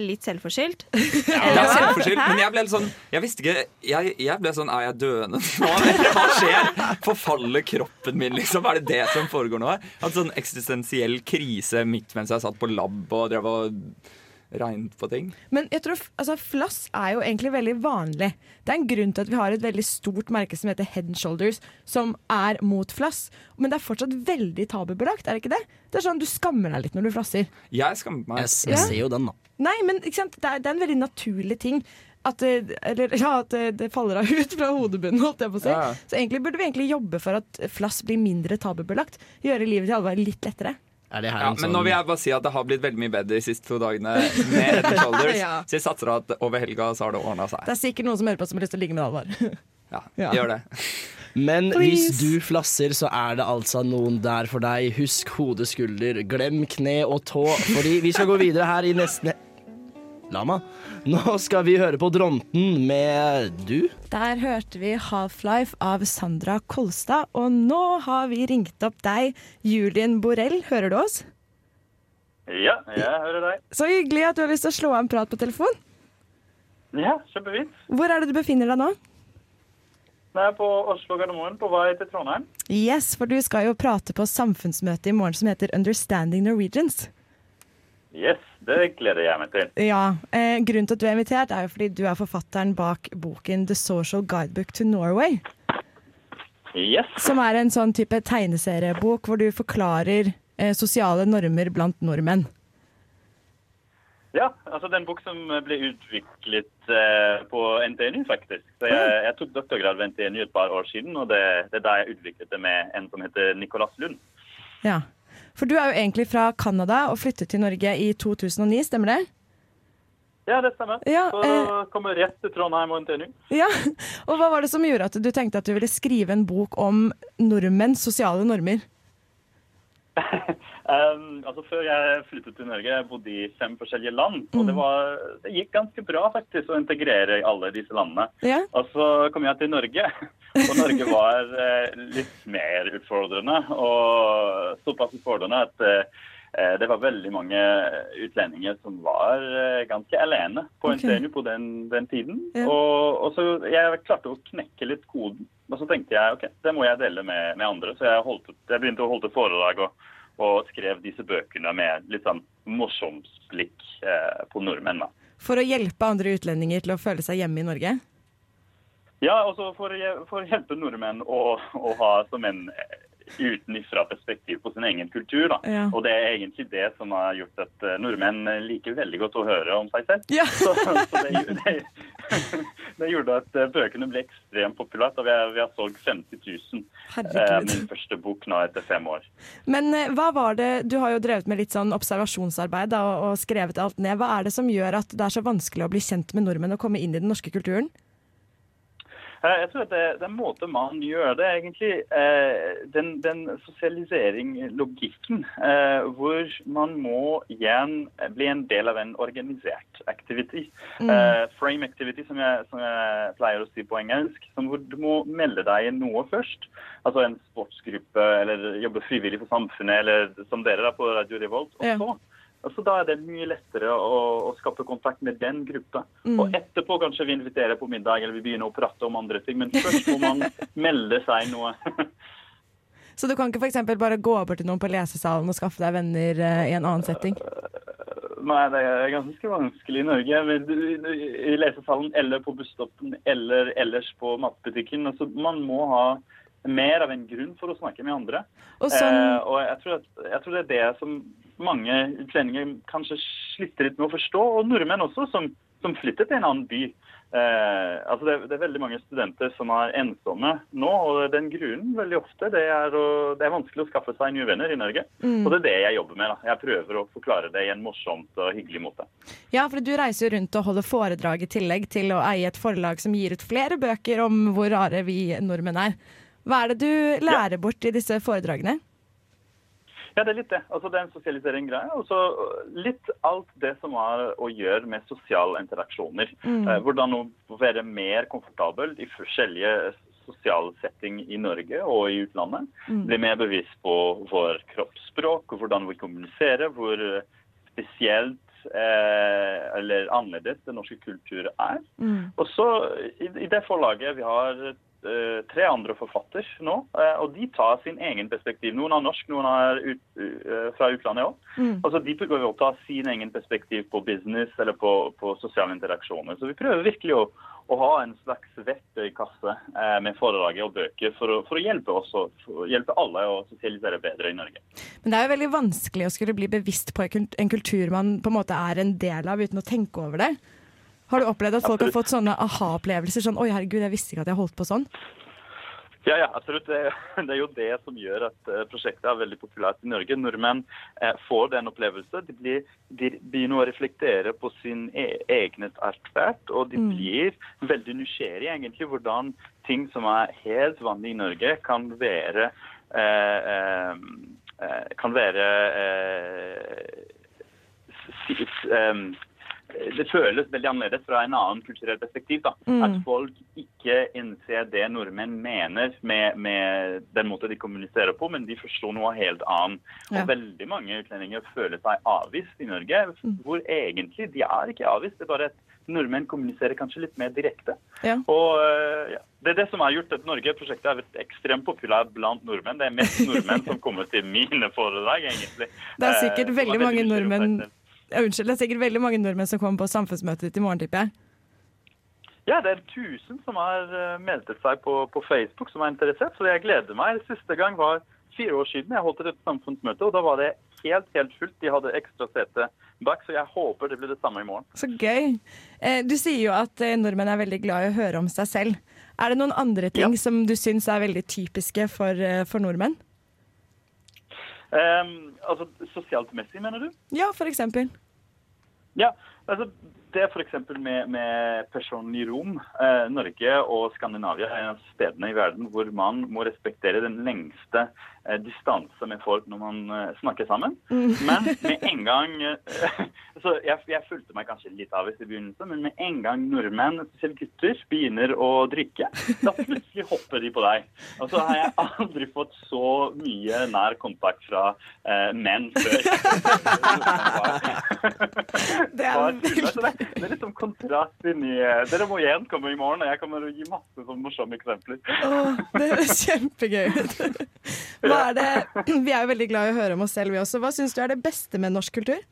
litt selvforskyldt. Jeg er selvforskyldt, men jeg ble litt sånn Jeg visste ikke Jeg, jeg ble sånn Er jeg døende nå? Hva skjer? Forfaller kroppen min, liksom? Er det det som foregår nå? Jeg hadde sånn eksistensiell krise midt mens jeg satt på lab og drev og regnet på ting. Men jeg tror, altså, flass er jo egentlig veldig vanlig. Det er en grunn til at vi har et veldig stort merke som heter Head and Shoulders, som er mot flass. Men det er fortsatt veldig tabubelagt, er det ikke det? Det er sånn Du skammer deg litt når du flasser. Jeg skammer meg. Jeg, jeg jeg ser jo den, da. Nei, men ikke sant? Det, er, det er en veldig naturlig ting. At det, eller, ja, at det, det faller av ut fra hodebunnen, holdt jeg på å si. Ja. Så egentlig burde vi egentlig jobbe for at flass blir mindre tabubelagt. Gjøre livet til Alvar litt lettere. Er det her Ja, en men sånn nå vil jeg bare si at det har blitt veldig mye bedre de siste to dagene med Head and Shoulders. Ja. Så jeg satser at over helga så har det ordna seg. Det er sikkert noen som hører på som har lyst til å ligge med Alvar. Ja, Ja. Gjør det. Men Please. hvis du flasser, så er det altså noen der for deg. Husk hode, skulder, glem kne og tå, fordi vi skal gå videre her i nesten Lama. Nå skal vi høre på Dronten med du. Der hørte vi Half-Life av Sandra Kolstad, og nå har vi ringt opp deg, Julien Borell. Hører du oss? Ja, jeg hører deg. Så hyggelig at du har lyst til å slå av en prat på telefon. Ja, kjempefint. Hvor er det du befinner deg nå? Er på Oslo Gardermoen på vei til Trondheim. Yes, for du skal jo prate på samfunnsmøte i morgen som heter Understanding Norwegians. Yes, det gleder jeg meg til. Ja, eh, Grunnen til at du er invitert, er jo fordi du er forfatteren bak boken The Social Guidebook to Norway. Yes. Som er en sånn type tegneseriebok hvor du forklarer eh, sosiale normer blant nordmenn. Ja, altså det er en bok som ble utviklet eh, på NTNU, faktisk. Så jeg, jeg tok doktorgrad ved NTNU et par år siden, og det, det er da jeg utviklet det med en som heter Nicolas Lund. Ja. For du er jo egentlig fra Canada og flyttet til Norge i 2009, stemmer det? Ja, det stemmer. Ja, så eh, kommer rett til Trondheim og NTNU. Ja, Og hva var det som gjorde at du tenkte at du ville skrive en bok om nordmenns sosiale normer? Um, altså Før jeg flyttet til Norge, jeg bodde i fem forskjellige land. Og det, var, det gikk ganske bra faktisk å integrere alle disse landene. Ja. Og så kom jeg til Norge, og Norge var uh, litt mer utfordrende. Og såpass utfordrende at uh, det var veldig mange utlendinger som var ganske alene på Ok. NTNU på den, den tiden. Ja. Og, og så jeg klarte å knekke litt koden. Og så tenkte jeg ok, det må jeg dele med, med andre. Så jeg, holdt, jeg begynte å holde foredrag og, og skrev disse bøkene med litt sånn morsomt blikk eh, på nordmenn. da. For å hjelpe andre utlendinger til å føle seg hjemme i Norge? Ja, og så for, for å hjelpe nordmenn å, å ha som en eh, utenfra-perspektiv på sin egen kultur. da. Ja. Og det er egentlig det som har gjort at eh, nordmenn liker veldig godt å høre om seg selv. Ja. Så, så det, det, det gjorde at eh, bøkene ble ekstremt populært, og vi har, vi har solgt 50 000. Eh, min første bok nå etter fem år. Men eh, hva var det, du har jo drevet med litt sånn observasjonsarbeid da, og, og skrevet alt ned. Hva er det som gjør at det er så vanskelig å bli kjent med nordmenn og komme inn i den norske kulturen? Eh, Jeg tror at det, det er en måte man gjør det, egentlig eh, den, den sosialisering-logikken, eh, hvor man må igjen bli en del av en organisert activity. Mm. frame activity, som jeg, som jeg pleier å si på engelsk, som hvor du må melde deg inn noe først. Altså en sportsgruppe, eller jobbe frivillig for samfunnet, eller som dere da på Radio Revolt. Og Ja. Så Altså, da er det mye lettere å, å skape kontakt med den gruppa. Og etterpå kanskje vi inviterer på middag eller vi begynner å prate om andre ting. Men først må man melde seg noe. Så du kan ikke f.eks. bare gå bort til noen på lesesalen og skaffe deg venner uh, i en annen setting? Nei, det er ganske vanskelig i Norge. Men I lesesalen eller på busstoppen eller ellers på matbutikken. Altså, man må ha mer av en grunn for å snakke med andre. Og sånn, Eh, og jeg tror, at, jeg tror det er det som mange utlendinger kanskje sliter litt med å forstå, og nordmenn også, som, som flyttet til en annen by. Eh, altså det, det er veldig mange studenter som er ensomme nå, og den grunnen veldig ofte det er, å, det er vanskelig å skaffe seg nye venner i Norge. Mm. Og det er det jeg jobber med. da. Jeg prøver å forklare det i en morsomt og hyggelig måte. ja, for du reiser jo rundt og holder foredrag i tillegg til å eie et forlag som gir ut flere bøker om hvor rare vi nordmenn er. Hva er det du lærer bort i disse foredragene? Ja, det er litt det. Altså, det er en sosialisering-greie. Og så litt alt det som har å gjøre med sosiale interaksjoner. Eh, hvordan å være mer komfortabel i forskjellige sosiale setting i Norge og i utlandet. Bli mer bevisst på vår kroppsspråk og hvordan vi kommuniserer. Hvor spesielt eh, eller annerledes den norske kultur er. Og så i, i det forlaget vi har tre andre forfatter nå, eh, og de tar sin egen perspektiv. Noen er norsk, noen er ut, eh, fra utlandet òg. Altså, de prøver å ta sin egen perspektiv på business eller på, på sosiale interaksjoner. Så vi prøver virkelig å, å ha en slags verktøykasse eh, med foredraget og bøker for å, for å hjelpe oss og hjelpe alle å sosialisere bedre i Norge. Men det er jo veldig vanskelig å skulle bli bevisst på en kultur man på en måte er en del av uten å tenke over det. Har du opplevd at folk har fått sånne aha-opplevelser? Sånn 'oi, herregud, jeg visste ikke at jeg holdt på sånn'? Ja, ja, absolutt. Det, det er jo det som gjør at eh, prosjektet er veldig populært i Norge. Nordmenn eh, får den opplevelsen. De, blir, de begynner å reflektere på sin e eget atferd, og de blir veldig nysgjerrige egentlig hvordan ting som er helt vanlig i Norge, kan være eh, eh, eh, kan være eh, det føles veldig annerledes fra en annen kulturell perspektiv. da. At folk ikke innser det nordmenn mener med, med den måten de kommuniserer på, men de forstår noe helt annet. Ja. Og veldig mange utlendinger føler seg avvist i Norge, hvor egentlig de er ikke avvist. Det er bare at nordmenn kommuniserer kanskje litt mer direkte. Ja. Og øh, ja, Det er det som har gjort at Norge-prosjektet har vært ekstremt populært blant nordmenn. Det er mest nordmenn som kommer til mine foredrag, egentlig. Det er Eh, sikkert er veldig mange nordmenn Unnskyld, det er sikkert veldig mange nordmenn som kommer på samfunnsmøtet ditt i morgen, tipper jeg. Ja, det er 1000 som har eh, meldt seg på, på Facebook som er interessert, så jeg gleder meg. Siste gang var fire år siden. Jeg holdt et samfunnsmøte, og da var det helt, helt fullt. De hadde ekstra sete bak, så jeg håper det blir det samme i morgen. Så gøy. Eh, du sier jo at eh, nordmenn er veldig glad i å høre om seg selv. Er det noen andre ting som du syns er veldig typiske for, for nordmenn? Ehm, altså sosialt messig, mener du? Ja, for eksempel. Ja, altså det f.eks. Med, med personlig rom. Eh, Norge og Skandinavia er stedene i verden hvor man må respektere den lengste eh, distanse med folk når man eh, snakker sammen. Men med en gang eh, så jeg, jeg fulgte meg kanskje litt av i begynnelsen, men med en gang nordmenn, spesielt gutter, begynner å drikke, da plutselig hopper de på deg. Og så har jeg aldri fått så mye nær kontakt fra eh, menn før. Det er. Så det, er litt sånn kontrast inni eh, Dere må igjen komme i morgen, og jeg kommer å gi masse sånn morsomme eksempler. Åh, det høres kjempegøy er det, vi er jo veldig glad i å høre om oss selv, vi også. Hva syns du er det beste med norsk kultur?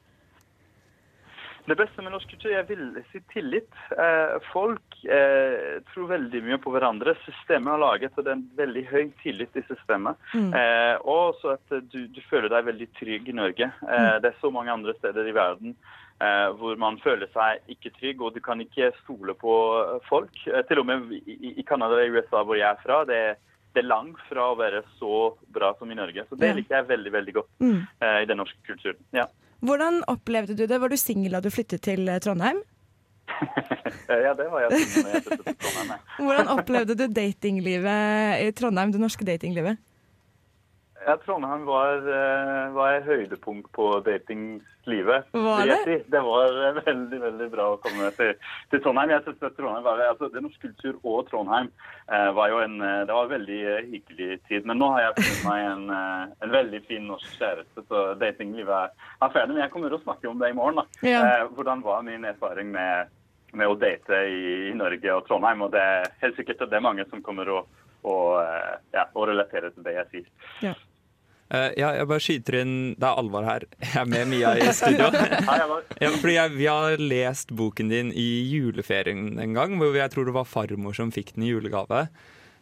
Det beste med norsk kultur, jeg vil si tillit. Eh, folk eh, tror veldig mye på hverandre. Systemet har laget og det er en veldig høy tillit i systemet. Eh, og så at du, du føler deg veldig trygg i Norge. Eh, det er så mange andre steder i verden eh, hvor man føler seg ikke trygg, og du kan ikke stole på folk. Eh, til og med i, i- Canada og USA, hvor jeg er fra, det er, det er langt fra å være så bra som i Norge. Så det liker jeg veldig, veldig godt Mm. uh, i den norske kulturen. Ja. Hvordan opplevde du det? Var du singel da du flyttet til Trondheim? Ja, det var jeg jeg. Hvordan opplevde du datinglivet i Trondheim, det norske datinglivet? Ja, Trondheim var, eh, var et høydepunkt på datingslivet. Var det? Si. Det var eh, veldig veldig bra å komme til, til Trondheim. Jeg synes at Trondheim var, altså, Det norsk kultur og Trondheim eh, var jo en, det var en veldig hyggelig tid. Men nå har jeg funnet meg en, en veldig fin norsk kjæreste, så datinglivet er, er ferdig. Men jeg kommer til å snakke om det i morgen. da. Ja. Eh, hvordan var min erfaring med, med å date i, i Norge og Trondheim? Og det er helt sikkert at det er mange som kommer å, å, eh, ja, å relatere til det jeg sier. Eh, ja, jeg bare skyter inn Det er Alvar her. Jeg er med Mia i studio. Ja, fordi jeg, Vi har lest boken din i juleferien en gang, hvor jeg tror det var farmor som fikk den i julegave.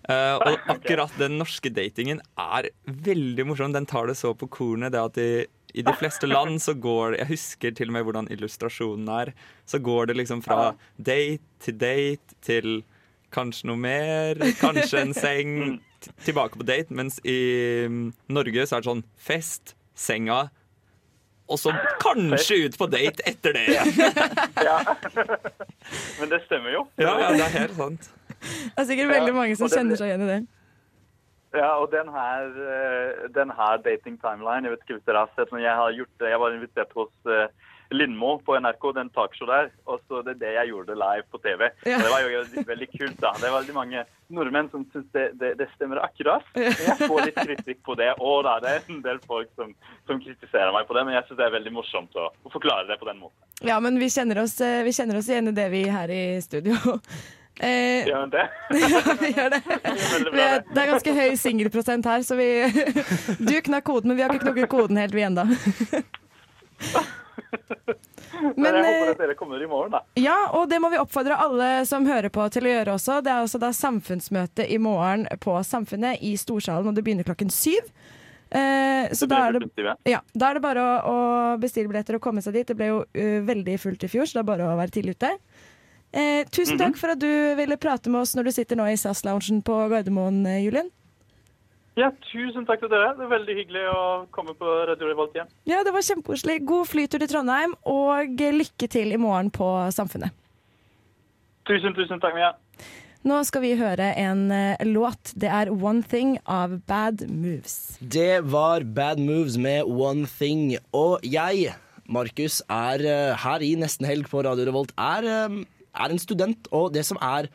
Uh, og akkurat den norske datingen er veldig morsom. Den tar det så på kornet. det at de, I de fleste land så går det Jeg husker til og med hvordan illustrasjonen er. Så går det liksom fra date til date til kanskje noe mer, kanskje en seng, tilbake på date. Mens i mm, Norge så er det sånn fest, senga, og så kanskje ut på date etter det. Ja. Men det stemmer jo. Ja, ja, det er helt sant. Det er sikkert veldig mange som kjenner seg igjen i det. Ja, og den her, eh, den her dating timeline, jeg vet ikke hvis dere har sett, men jeg har gjort det. Jeg var invitert hos eh, Lindmo på NRK, den talkshow der, og så det er det jeg gjorde live på TV. Ja. Og det var jo veldig, kult da. Det er veldig mange nordmenn som synes det, det, det stemmer akkurat. Jeg får litt kritikk på det, og da, det er en del folk som, som kritiserer meg på det, men jeg synes det er veldig morsomt å, å forklare det på den måten. Ja, men vi kjenner oss, eh, vi kjenner oss igjen i det, vi her i studio. Eh, gjør det. ja, vi gjør det. Det. er ganske høy singelprosent her, så vi Du knakk koden, men vi har ikke knukket koden helt, vi ennå. Men, jeg håper eh, at dere kommer i morgen, da. Ja, og det må vi oppfordre alle som hører på til å gjøre også. Det er også da samfunnsmøte i morgen på Samfunnet i Storsalen, og det begynner klokken syv. Eh, så da er det, ja. ja, da er det bare å, å bestille billetter og komme seg dit. Det ble jo uh, veldig fullt i fjor, så det er bare å være tidlig ute. Eh, tusen Mhm. takk for at du ville prate med oss når du sitter nå i SAS-loungen på Gardermoen, Julien. Julian. Ja, tusen takk til dere. Det er veldig hyggelig å komme på Radio Revolt igjen. Ja, det var kjempekoselig. God flytur til Trondheim, og lykke til i morgen på Samfunnet. Tusen, tusen takk, Mia. Nå skal vi høre en eh, låt. Det er One Thing av Bad Moves. Det var Bad Moves med One Thing. Og jeg, Markus, er eh, her i Nesten Helg på Radio Revolt, er, eh, er en student. Og det som er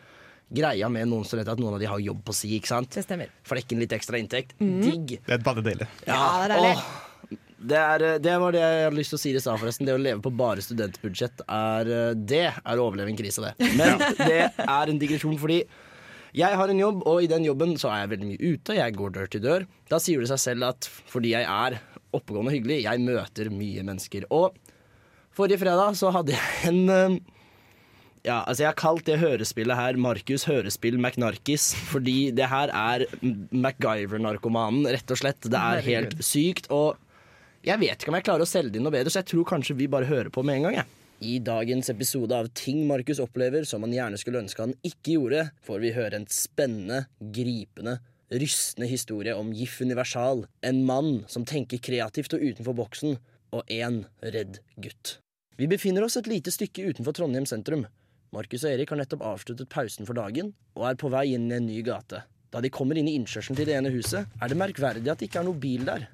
greia med noen studenter, at noen av de har jobb på si, ikke sant? Det stemmer. Flekken litt ekstra inntekt. Mm. Digg. Det er bare deilig. Ja, det er deilig. åh, det, er, eh, det var det jeg hadde lyst til å si i stad, forresten. Det å leve på bare studentbudsjett, er, eh, det er å overleve en krise, det. Men det er en digresjon, fordi jeg har en jobb, og i den jobben så er jeg veldig mye ute. Jeg går dør til dør. Da sier det seg selv at fordi jeg er oppegående og hyggelig, jeg møter mye mennesker. Og forrige fredag så hadde jeg en, eh, Ja, altså Jeg har kalt det hørespillet her Markus Hørespill McNarkis, fordi det her er MacGyver-narkomanen, rett og slett. Det er helt sykt. Og jeg vet ikke om jeg klarer å selge det inn noe bedre, så jeg tror kanskje vi bare hører på med en gang. jeg. I dagens episode av Ting Markus opplever som han gjerne skulle ønske han ikke gjorde, får vi høre en spennende, gripende, rystende historie om Gif Universal. En mann som tenker kreativt og utenfor boksen, og én redd gutt. Vi befinner oss et lite stykke utenfor Trondheim sentrum. Markus og Erik har nettopp avsluttet pausen for dagen og er på vei inn i en ny gate. Da de kommer inn i innkjørselen til det ene huset, er det merkverdig at det ikke er noe bil der.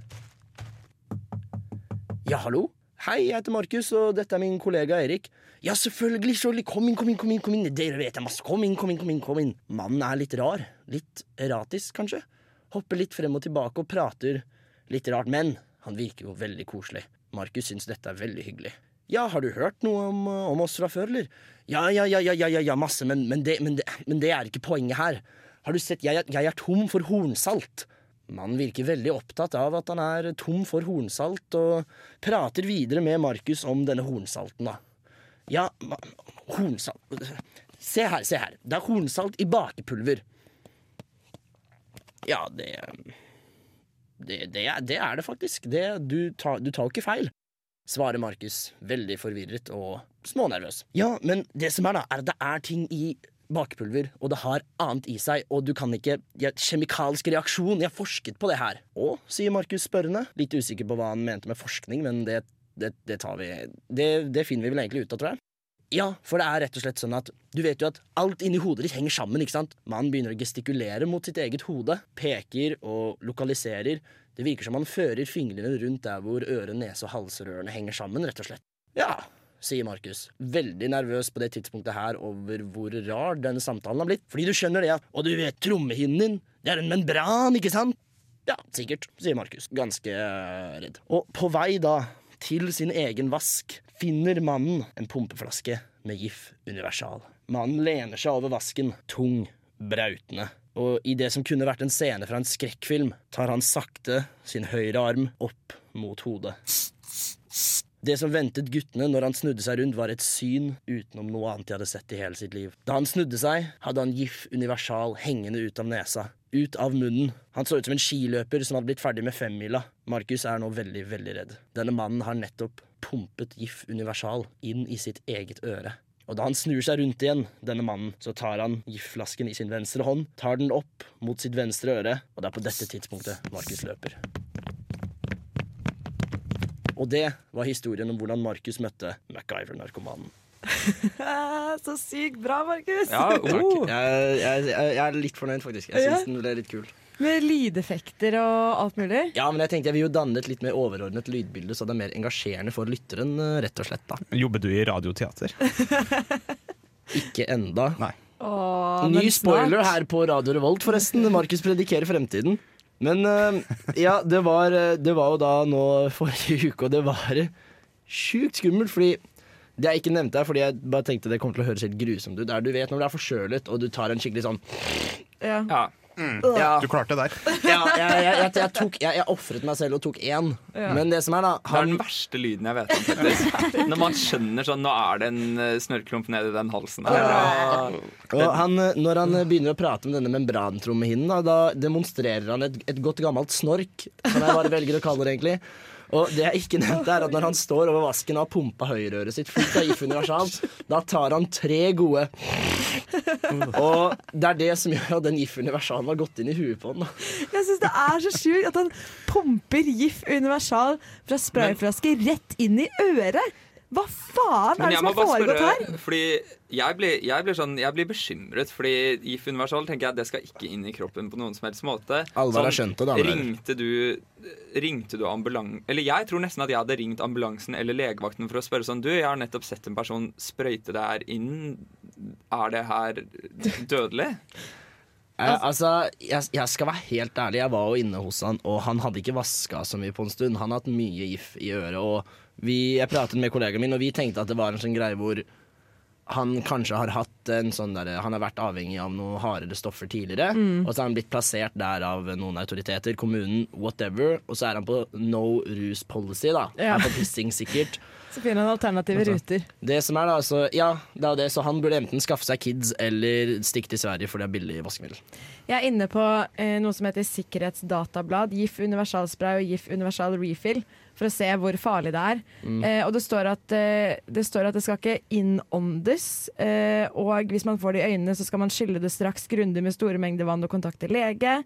Ja, hallo? Hei, jeg heter Markus, og dette er min kollega Erik. Ja, selvfølgelig, selvfølgelig, kom inn, kom inn, kom inn, kom inn, dere vet jeg masse, kom inn, kom inn, kom inn, kom inn. Mannen er litt rar, litt erratisk, kanskje. Hopper litt frem og tilbake og prater litt rart, men han virker jo veldig koselig. Markus syns dette er veldig hyggelig. Ja, har du hørt noe om, om oss fra før, eller? Ja, ja, ja, ja, ja, ja, masse, men, men, det, men, det, men det er ikke poenget her. Har du sett, jeg, jeg er tom for hornsalt. Mannen virker veldig opptatt av at han er tom for hornsalt, og prater videre med Markus om denne hornsalten, da. Ja, hornsalt Se her, se her. Det er hornsalt i bakepulver. Ja, det Det, det, er, det er det faktisk. Det, du, tar, du tar jo ikke feil. Svarer Markus, veldig forvirret og smånervøs. Ja, men det som er, da, er at det er ting i bakepulver, og det har annet i seg, og du kan ikke ja, Kjemikalsk reaksjon, jeg har forsket på det her. Å, sier Markus spørrende. Litt usikker på hva han mente med forskning, men det, det, det tar vi det, det finner vi vel egentlig ut av, tror jeg. Ja, for det er rett og slett sånn at du vet jo at alt inni hodet ditt henger sammen, ikke sant? Mannen begynner å gestikulere mot sitt eget hode, peker og lokaliserer. Det virker som han fører fingrene rundt der hvor øre-, nese- og halsrørene henger sammen, rett og slett. Ja, sier Markus, veldig nervøs på det tidspunktet her over hvor rar denne samtalen har blitt. Fordi du skjønner det, at Og du vet trommehinnen din, det er en membran, ikke sant? Ja, sikkert, sier Markus, ganske eh, redd. Og på vei da til sin egen vask finner mannen en pumpeflaske med GIF Universal. Mannen lener seg over vasken, tung, brautende. Og i det som kunne vært en scene fra en skrekkfilm, tar han sakte sin høyre arm opp mot hodet. Det som ventet guttene når han snudde seg rundt, var et syn utenom noe annet de hadde sett i hele sitt liv. Da han snudde seg, hadde han GIF Universal hengende ut av nesa. Ut av munnen. Han så ut som en skiløper som hadde blitt ferdig med femmila. Markus er nå veldig, veldig redd. Denne mannen har nettopp pumpet GIF Universal inn i sitt eget øre. Og da han snur seg rundt igjen, denne mannen, så tar han GIF-flasken i sin venstre hånd, tar den opp mot sitt venstre øre, og det er på dette tidspunktet Markus løper. Og det var historien om hvordan Markus møtte MacGyver-narkomanen. Så sykt bra, Markus! Ja, takk. Jeg, jeg, jeg er litt fornøyd, faktisk. Jeg syns den ble litt kul. Med lydeffekter og alt mulig. Ja, men jeg tenkte jeg vil jo danne et litt mer overordnet lydbilde, så det er mer engasjerende for lytteren, eh, rett og slett. da. Jobber du i radioteater? Ikke enda. Nei. Åh, Ny spoiler her på Radio Revolt, forresten. Markus predikerer fremtiden. Men eh, ja, det var, eh, det var jo da nå forrige uke, og det var sjukt skummelt, fordi det jeg ikke nevnte her, fordi jeg bare tenkte det kommer til å høres helt grusomt ut, er du vet når du er forkjølet og du tar en skikkelig sånn Ja. Ja. Ja, Du klarte det der. ja jeg, jeg, jeg, jeg, tok, jeg, jeg ofret meg selv og tok én. Ja. Men det som er, da Det er den verste lyden jeg vet om. faktisk Når man skjønner sånn Nå er det en eh, snørrklump nedi den halsen her. Ja. Og han, eh, når han eh, begynner å prate med denne membrantrommehinnen, da, da demonstrerer han et, et godt gammelt snork, som jeg bare velger å kalle det egentlig. Og det jeg ikke nevnte, er at når han står over vasken og har pumpa høyreøret sitt fullt av IF Universal, da tar han tre gode. Og det er det som gjør at den IF Universalen har gått inn i huet på han. Jeg syns det er så sjukt at han pumper GIF Universal fra sprayflaske rett inn i øret. Hva faen er det som har foregått her? fordi jeg blir, jeg, blir sånn, jeg blir bekymret. Fordi GIF Universal tenker jeg det skal ikke inn i kroppen på noen som helst måte. Sånn, Alvar har skjønt det, damer ringte du, ringte du ambulan... Eller jeg tror nesten at jeg hadde ringt ambulansen eller legevakten for å spørre sånn Du, jeg har nettopp sett en person sprøyte det her inn. Er det her dødelig? Eh, altså, jeg, jeg skal være helt ærlig, jeg var jo inne hos han, og han hadde ikke vaska så mye på en stund. Han har hatt mye GIF i øret, og vi, jeg pratet med kollegaen min, og vi tenkte at det var en sånn greie hvor han kanskje har hatt en sånn der, Han har vært avhengig av noe hardere stoffer tidligere, og så har han blitt plassert der av noen autoriteter, kommunen, whatever, og så er han på no rus policy, da. Ja. Er på pissing, sikkert. Så finner han alternative ruter. Det som er da, så ja, det er jo det, så han burde enten skaffe seg kids eller stikke til Sverige, for det er billig vaskemiddel. Jeg er inne på eh, noe som heter Sikkerhetsdatablad, GIF universalspray og GIF universal refill, for å se hvor farlig det er. Mm. Eh, og det står, at, eh, det står at det skal ikke innåndes, eh, og hvis man får det i øynene, så skal man skylle det straks grundig med store mengder vann og kontakte lege.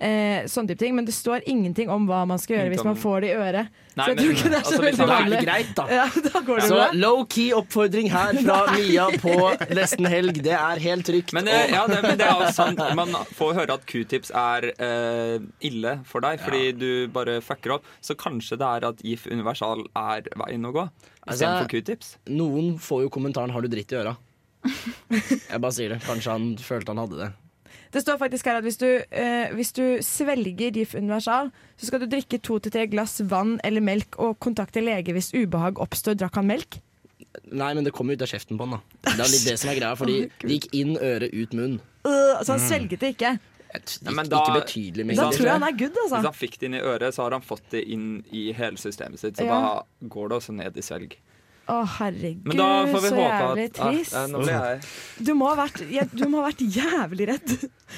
Eh, sånn type ting, Men det står ingenting om hva man skal gjøre hvis man får det i øret. Nei, så jeg men- tror ikke det er så altså, veldig er vanlig. det greit, da. Ja, da går det Så low-key oppfordring her fra Mia på nesten helg. Det er helt trygt. Men, eh, ja, det, men det er jo sant. Man får høre at q-tips er eh, ille for deg fordi du bare fucker opp. Så kanskje det er at GIF universal er veien å gå Altså, istedenfor q-tips. Noen får jo kommentaren 'har du dritt i øra'? Jeg bare sier det. Kanskje han følte han hadde det. Det står faktisk her at hvis du, eh, hvis du svelger GIF universal, så skal du drikke to til tre glass vann eller melk og kontakte lege hvis ubehag oppstår. Drakk han melk? Nei, men det kom jo ut av kjeften på han, da. Det er litt det som er greia, fordi det gikk inn øre, ut munn. Øh, så han svelget det ikke. Ja, men da- ikke betydelig Da tror jeg han er good, Hvis altså. han fikk det inn i øret, så har han fått det inn i hele systemet sitt. Så Ja. da går det også ned i svelg. Å, herregud, Men da får vi så jævlig at ah, trist. ja, Nå ble jeg Du må ha vært, ja, du må ha vært jævlig redd.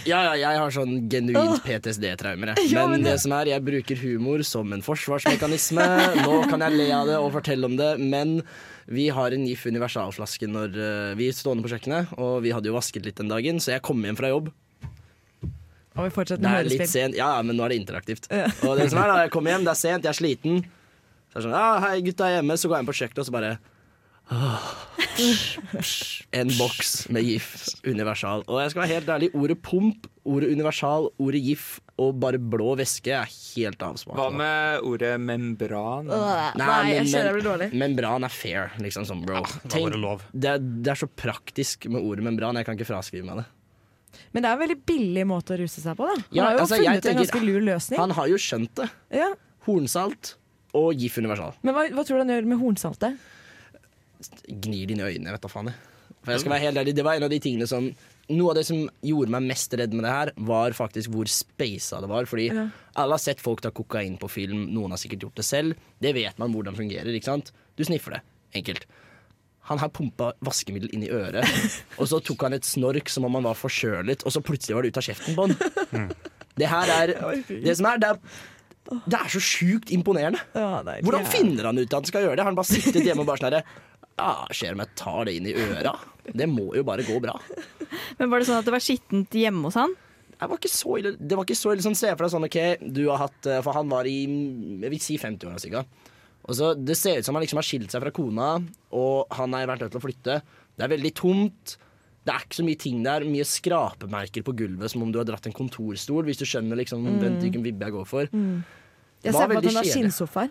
Ja, ja, jeg har sånn genuint PTSD-traumer. Ja, men men det det- som er, jeg bruker humor som en forsvarsmekanisme. Nå kan jeg le av det og fortelle om det, men vi har en GIF universalflaske når uh, vi stående på kjøkkenet, og vi hadde jo vasket litt den dagen, så jeg kom hjem fra jobb. Og vi fortsetter Det med hørespill. sent, ja, ja, men nå er det interaktivt. Og det som er da, jeg kommer hjem, det er sent, jeg er sliten. Så er det sånn, ah, hei, gutta er hjemme, så går jeg inn på kjøkkenet, og så bare åh, En boks med GIF universal. Og jeg skal være helt ærlig, ordet pump, ordet universal, ordet GIF og bare blå væske er helt avsmak. Hva med ordet membran? Uh, Nei, Nei, jeg men- kjenner det blir dårlig. Membran er fair, liksom sånn, bro. Det Tenk, det, er, det er så praktisk med ordet membran, jeg kan ikke fraskrive meg det. Men det er en veldig billig måte å ruse seg på, da. Han Ja, har jo altså, funnet funnet en ganske lur løsning. Han har jo skjønt det. Ja. Hornsalt og GIF universal. Men hva, hva tror du han gjør med hornsaltet? gnir øynene. Jeg vet da faen. jeg. For jeg skal være helt ærlig, Det var en av de tingene som Noe av det som gjorde meg mest redd med det her, var faktisk hvor speisa det var. Fordi Ja. alle har sett folk ta kokain på film, noen har sikkert gjort det selv. Det vet man hvordan fungerer. ikke sant? Du sniffer det. Enkelt. Han her pumpa vaskemiddel inn i øret, og så tok han et snork som om han var forkjølet, og så plutselig var det ut av kjeften på han. Det her er Det som er, det er, det er så sjukt imponerende. Ja, er Hvordan jævlig. finner han ut at han skal gjøre det? Har han bare sittet hjemme og bare sånn herre Ja, skjer om jeg tar det inn i øra? Det må jo bare gå bra. Men var det sånn at det var skittent hjemme hos han? Det var ikke så ille. Det var ikke så ille sånn, Se for deg sånn, OK, du har hatt eh, For han var i jeg vil si 50-åra cirka. Og så Det ser ut som han liksom har skilt seg fra kona, og han har vært nødt til å flytte. Det er veldig tomt. Det er ikke så mye ting der. Mye skrapemerker på gulvet, som om du har dratt en kontorstol, hvis du skjønner liksom den typen vibbe jeg går for. Jeg ser ser på at han har skinnsofaer.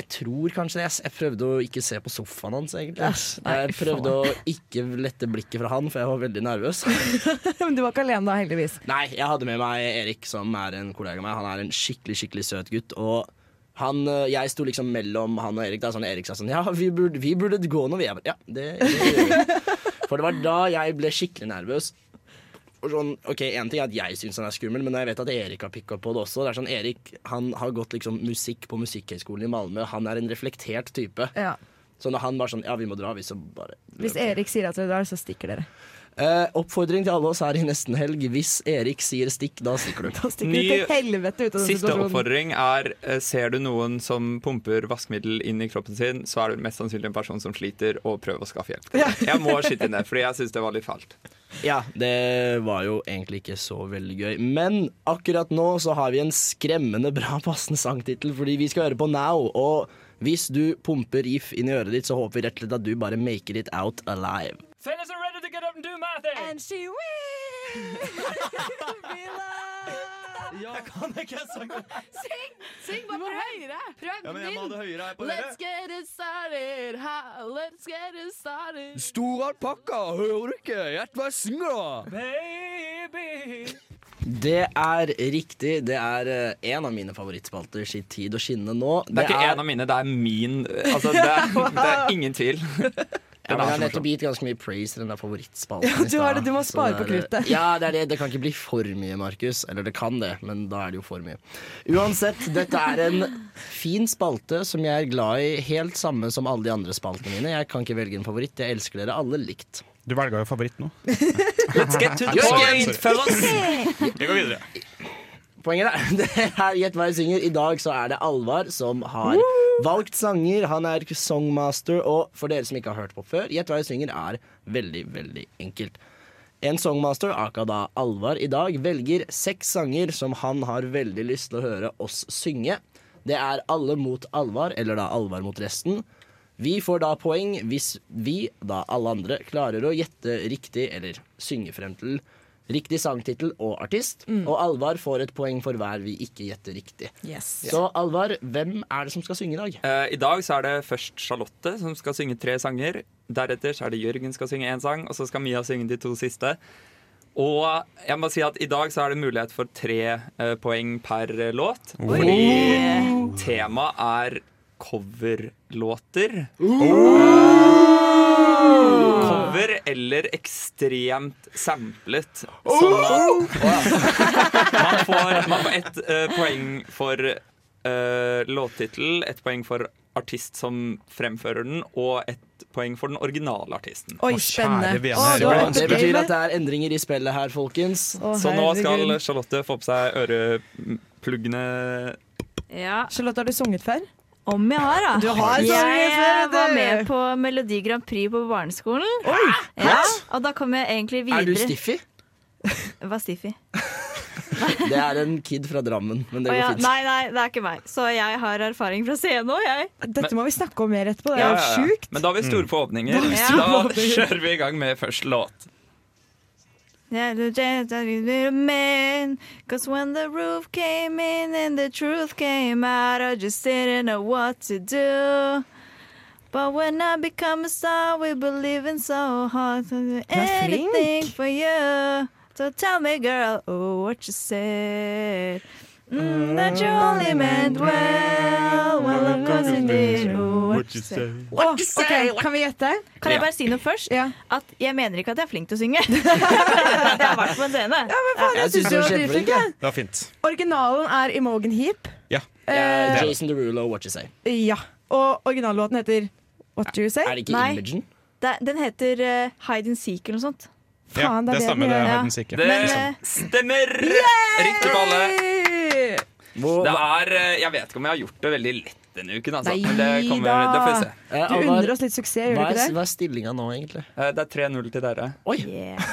Jeg tror kanskje det. Jeg- prøvde å ikke se på sofaen hans, egentlig. Jeg prøvde å ikke lette blikket fra han, for jeg var veldig nervøs. Men du var ikke alene da, heldigvis. Nei, jeg hadde med meg Erik, som er en kollega av meg. Han er en skikkelig skikkelig søt gutt. Og han, eh, jeg sto liksom mellom han og Erik. Da sånn Erik sa sånn Ja, vi burde, vi burde gå nå, vi. Jeg bare, Ja, det, det gjør vi. For det var da jeg ble skikkelig nervøs. Sånn, ok, En ting er at jeg syns han er skummel, men jeg vet at Erik har picka på det også. Det er sånn, Erik han har gått liksom musikk på Musikkhøgskolen i Malmö. Han er en reflektert type. Ja. Så når han var sånn Ja, vi må dra, vi, så bare Hvis Erik sier at dere drar, så stikker dere. Eh, Oppfordring til alle oss her i nesten helg. Hvis Erik sier stikk, da stikker du. Da stikker Ny- du til helvete ut av den Siste oppfordring er eh, Ser du noen som pumper vaskemiddel inn i kroppen sin, så er du mest sannsynlig en person som sliter, og prøv å skaffe hjelp. Jeg må skyte inn det, fordi jeg syns det var litt fælt. Ja, det var jo egentlig ikke så veldig gøy. Men akkurat nå så har vi en skremmende bra passende sangtittel, fordi vi skal høre på Now. Og hvis du pumper if inn i øret ditt, så håper vi rett og slett at du bare maker it out alive. And do my thing. And she will be loved. Ja, kan ikke sangen? Syng! Syng bare høyere! Prøv Ja, men jeg må ha det høyere her på Let's get it started, ha, let's get it started. Stor alpakka, hører du ikke? Gjett hva jeg synger, da! Baby. Det er riktig. Det er eh, en av mine favorittspalter sitt tid å skinne nå. Det er ikke en av mine, det er min. Altså, det, er, det er ingen tvil. Ja, men jeg har nettopp gitt ganske mye praise til den der favorittspalten. Ja, du har det, du må spare på kruttet. Ja, det er det. Det kan ikke bli for mye, Markus. Eller det kan det, men da er det jo for mye. Uansett, dette er en fin spalte som jeg er glad i, helt samme som alle de andre spaltene mine. Jeg kan ikke velge en favoritt. Jeg elsker dere alle likt. Du velger jo favoritt nå. Let's get to the point, fellas! Vi går videre. Poenget er, det er Gjett hva jeg synger. I dag så er det Alvar som har valgt sanger. Han er songmaster, og for dere som ikke har hørt på før, Gjett hva jeg synger er veldig, veldig enkelt. En songmaster, aka da Alvar, i dag velger seks sanger som han har veldig lyst til å høre oss synge. Det er Alle mot Alvar, eller da Alvar mot resten. Vi får da poeng hvis vi, da alle andre, klarer å gjette riktig, eller synge frem til riktig sangtittel og artist. Og Alvar får et poeng for hver vi ikke gjetter riktig. Yes. Så Alvar, hvem er det som skal synge i dag? Uh, I dag så er det først Charlotte som skal synge tre sanger. Deretter så er det Jørgen skal synge én sang, og så skal Mia synge de to siste. Og jeg må si at i dag så er det mulighet for tre uh, poeng per eh, låt. Fordi temaet er coverlåter. Cover eller ekstremt samplet. Sånn at man får, man får ett eh, poeng for uh, låttittel, ett poeng for artist som fremfører den, og ett poeng for den originale artisten. Oi, Å, spennende. kjære vene, det betyr at det er endringer i spillet her, folkens. Å, Så nå skal herregud. Charlotte få på seg ørepluggene. Ja, Charlotte, har du sunget før? Om jeg har, da. Du har jeg du. var med på Melodi Grand Prix på barneskolen. Ja, og da kom jeg egentlig videre. Er du Stiffy? Hva Stiffy? Det er en kid fra Drammen, men det går ja, fint. nei, nei, det er ikke meg. Så jeg har erfaring fra scenen òg, jeg. Dette må vi snakke om mer etterpå. Det er jo ja, ja. sjukt. Men da har vi store forhåpninger. Da kjører vi i gang med første låt. Yeah, the little man, Cause when the roof came in and the truth came out, I just didn't know what to do. But when I become a star, we believe in so hard to do anything for you. So tell me, girl, oh, what you said. Mm, that you only meant well. Well, of course indeed. did. what you say Å, okay. Kan vi gjette? Kan jeg bare si noe først? Ja. At jeg mener ikke at jeg er flink til å synge. det har vært på en scene. Ja, men faen, Jeg jeg synes syns du var dritflink. Det var fint. Originalen er Imogen Heap. Ja. Uh, Jason Derulo, What You Say. ja. Og originallåten heter What You Say? Er det ikke Nei. Imogen? Det, den heter uh, Hide and Seek eller noe sånt. Ja, Faen, det er det det stemmer. Det er Ja. Det Men, eh, stemmer! Riktig på alle. Hey! Hvor, Det er, eh, jeg vet ikke om jeg har gjort det veldig lett denne uken, altså. Nei Men det, kommer, da. det får vi se. Du ja, unner oss litt suksess, gjør du ikke det? hva er stillinga nå, egentlig? Eh, Det er 3-0 til dere. Oi!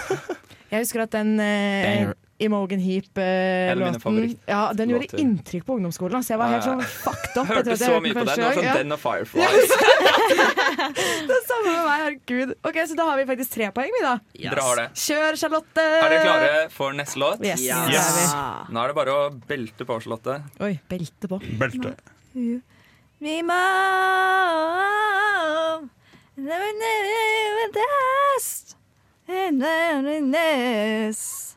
Jeg husker at den eh, Av mine Heap-låten ja, Den gjorde låter. inntrykk på ungdomsskolen. Altså. Jeg var helt sånn fucked up. Hørte så mye på den. Det var sånn Ja. Den og Fireflies. Det er samme med meg, herregud. Ok, Så da har vi faktisk tre poeng, vi, da. Dere har det. Kjør, Charlotte! Er dere klare for neste låt? Yes. Yes. yes. er. Nå er det bare å belte på, Charlotte. Oi, belte på. Belte. We move. Never knew never, never, never, never, never, never, never, you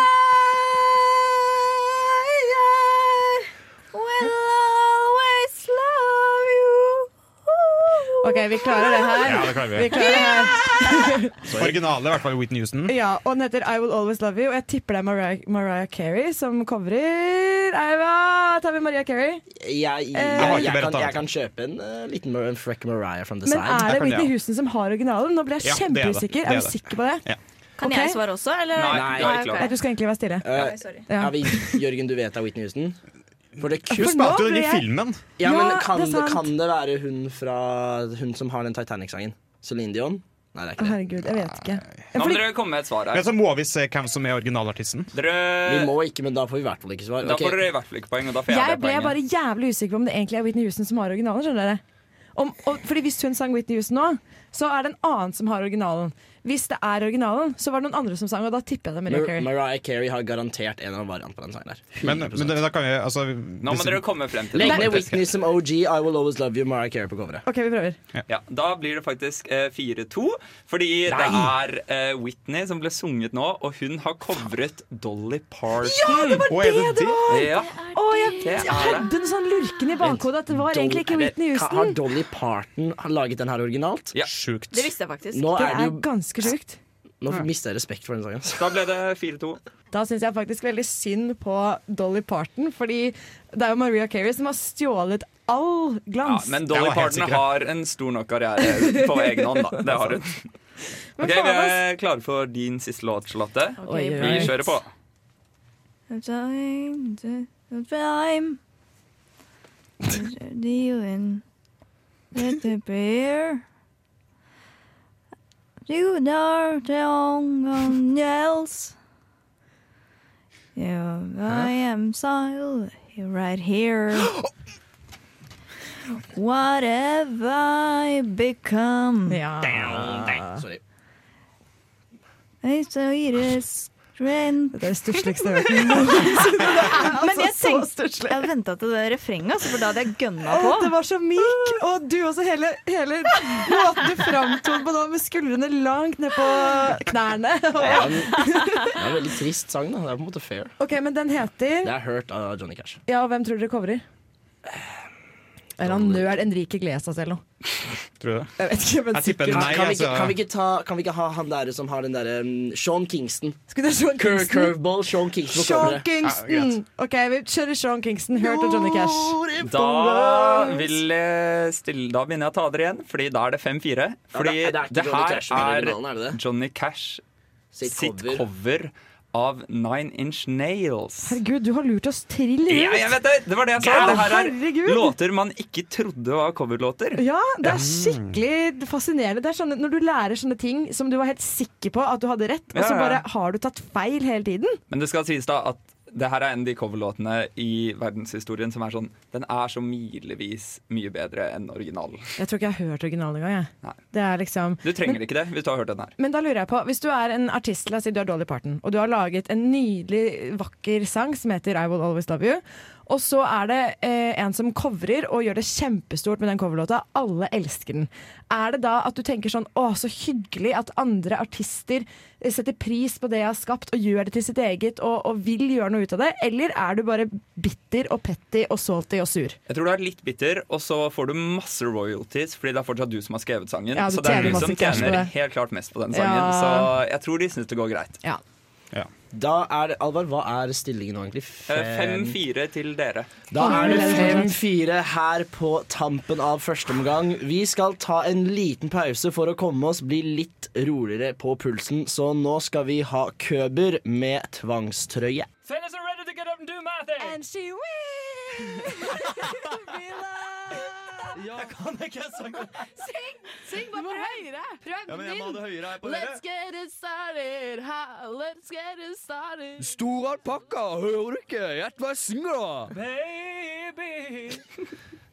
OK, vi klarer det her. Ja, det klarer vi. Vi klarer det her. Originale, i hvert fall Whitney Houston. Ja, og den heter I Will Always Love You. Og jeg tipper det er Mariah, Mariah Carey som covrer Eiva! Tar vi Mariah Carey? Jeg, jeg, Eh, jeg, jeg, kan, jeg kan kjøpe en uh, liten Mar- Freck Mariah from the Men side. er det Whitney. Houston som har originalen? Nå ble jeg Ja, er kjempeusikker. Er Er du sikker på det? Ja. Kan okay. jeg svare også, eller? Nei, Nei, du ikke Nei, du skal egentlig være stille. Uh. Ja. ja, vi, Jørgen, du vet det er Whitney Houston? For det Hun spilte jo den i filmen. ja, men kan det det, kan det være hun fra Hun som har den Titanic-sangen? Celine Dion? Nei, det er ikke det. herregud, jeg vet ikke. Nå må dere komme med et svar Men så må vi se hvem som er originalartisten. Vi må ikke, men da får vi i hvert fall ikke svar. da får dere i hvert fall ikke poeng, og da får jeg, jeg det ble poenget. bare jævlig usikker på om det egentlig er Whitney Houston som har originalen. skjønner dere om, og, fordi Hvis hun sang Whitney Houston nå, så er det en annen som har originalen. Hvis det er originalen, så var det noen andre som sang, og da tipper jeg det er Mariah Mar Carey. Mariah Carey har garantert en av variantene på den sangen der. Men, men da, kan vi altså, Nå må dere komme frem til Legg ned Whitney som OG, I Will Always Love You, Mariah Carey på coveret. OK, vi prøver. Ja, Da blir det faktisk eh, 4-2, fordi det er eh, Whitney som ble sunget nå, og hun har covret Dolly Parton. Ja, det var det det det det? var! Ja. Å, jeg, jeg hadde en sånn lurken i bakhodet at det var egentlig ikke Whitney Houston. Har Dolly Parton laget den her originalt? Ja. Sjukt. Det visste jeg faktisk. Nå Det er det er jo ganske sjukt. Nå mister jeg respekt for den sangen. Da ble det 4-2. Da syns jeg faktisk veldig synd på Dolly Parton, fordi det er jo Maria Carey som har stjålet all Ja, glans. men Dolly Parton har en stor nok karriere på egen hånd, da. Det har hun. Ok, Vi er klare for din siste låt, Charlotte. Okay, Vi kjører på. Time to time. Dealing with the beer. You are the only else. You, I am silent right here. What have I become? Ja. Sorry. I saw it is strength. Det er det stussligste jeg har hørt. Men jeg så tenkte stusslig. Jeg venta til det refrenget, altså, for da hadde jeg gønna på. Det var så myk! Og du også, hele, hele måten du framtok på nå, med skuldrene langt ned på knærne. Det er en, det er en veldig trist sang, da. Det er på en måte fair. OK, men den heter Det er Hurt av Johnny Cash. Ja, og hvem tror dere covrer? En han nerd Enrique Glesas eller noe. Tror du det? Jeg vet ikke, men Jeg tipper nei. Kan vi, ikke, altså. kan, vi ikke ta, kan vi ikke ha han der som har den derre um, Sean Kingston? Skal det Sean Cur Kingston? curveball, Sean Kingston Sean Kingston. Kingston! OK, vi kjører Sean Kingston. Hørt av Johnny Cash. Da vil jeg stille Da begynner jeg å ta dere igjen, Fordi da er det 5-4. Fordi Ja, det er- det er det Johnny her Cash er er er det det? Johnny Cash Sitt sitt cover. Av Nine Inch Nails. Herregud, du har lurt oss trill Ja, jeg vet det! Det var det jeg sa. Ja, det her er herregud. låter man ikke trodde var coverlåter. Ja, det er skikkelig fascinerende. Det er sånn, når du lærer sånne ting som du var helt sikker på at du hadde rett, og Ja, så bare har du tatt feil hele tiden. Men det skal sies da at det her er en av de coverlåtene i verdenshistorien som er sånn Den er så milevis mye bedre enn originalen. Jeg tror ikke jeg har hørt originalen engang. jeg. Nei. Det er liksom Du trenger ikke det hvis du har hørt den her. Men da lurer jeg på, hvis du er en artist, la oss si du er Dolly Parton, og du har laget en nydelig, vakker sang som heter I Will Always Love You, og så er det eh, en som covrer og gjør det kjempestort med den coverlåta. Alle elsker den. Er det da at du tenker sånn Å, så hyggelig at andre artister setter pris på det jeg har skapt, og gjør det til sitt eget, og, og vil gjøre noe ut av det? Eller er du bare bitter og petty og salty og sur? Jeg tror du er litt bitter, og så får du masse royalties fordi det er fortsatt du som har skrevet sangen. Ja, så det er du som tjener helt klart mest på den sangen. Ja. Så jeg tror de syns det går greit. Ja. Ja. Da er det, Alvar, hva er stillingen nå, egentlig? Eh, 5-4 til dere. Da er det 5-4 her på tampen av første omgang. Vi skal ta en liten pause for å komme oss bli litt roligere på pulsen, så nå skal vi ha Køber med tvangstrøye. Fellas are ready to get up and do math, eh? And she Jeg kan ikke sangen. Syng! Syng bare høyere! Prøv Ja, men jeg må ha det høyere her på dere. Let's get it started, ha, let's get it started. Stor alpakka, hører du ikke? Gjett hva jeg synger, da! Baby.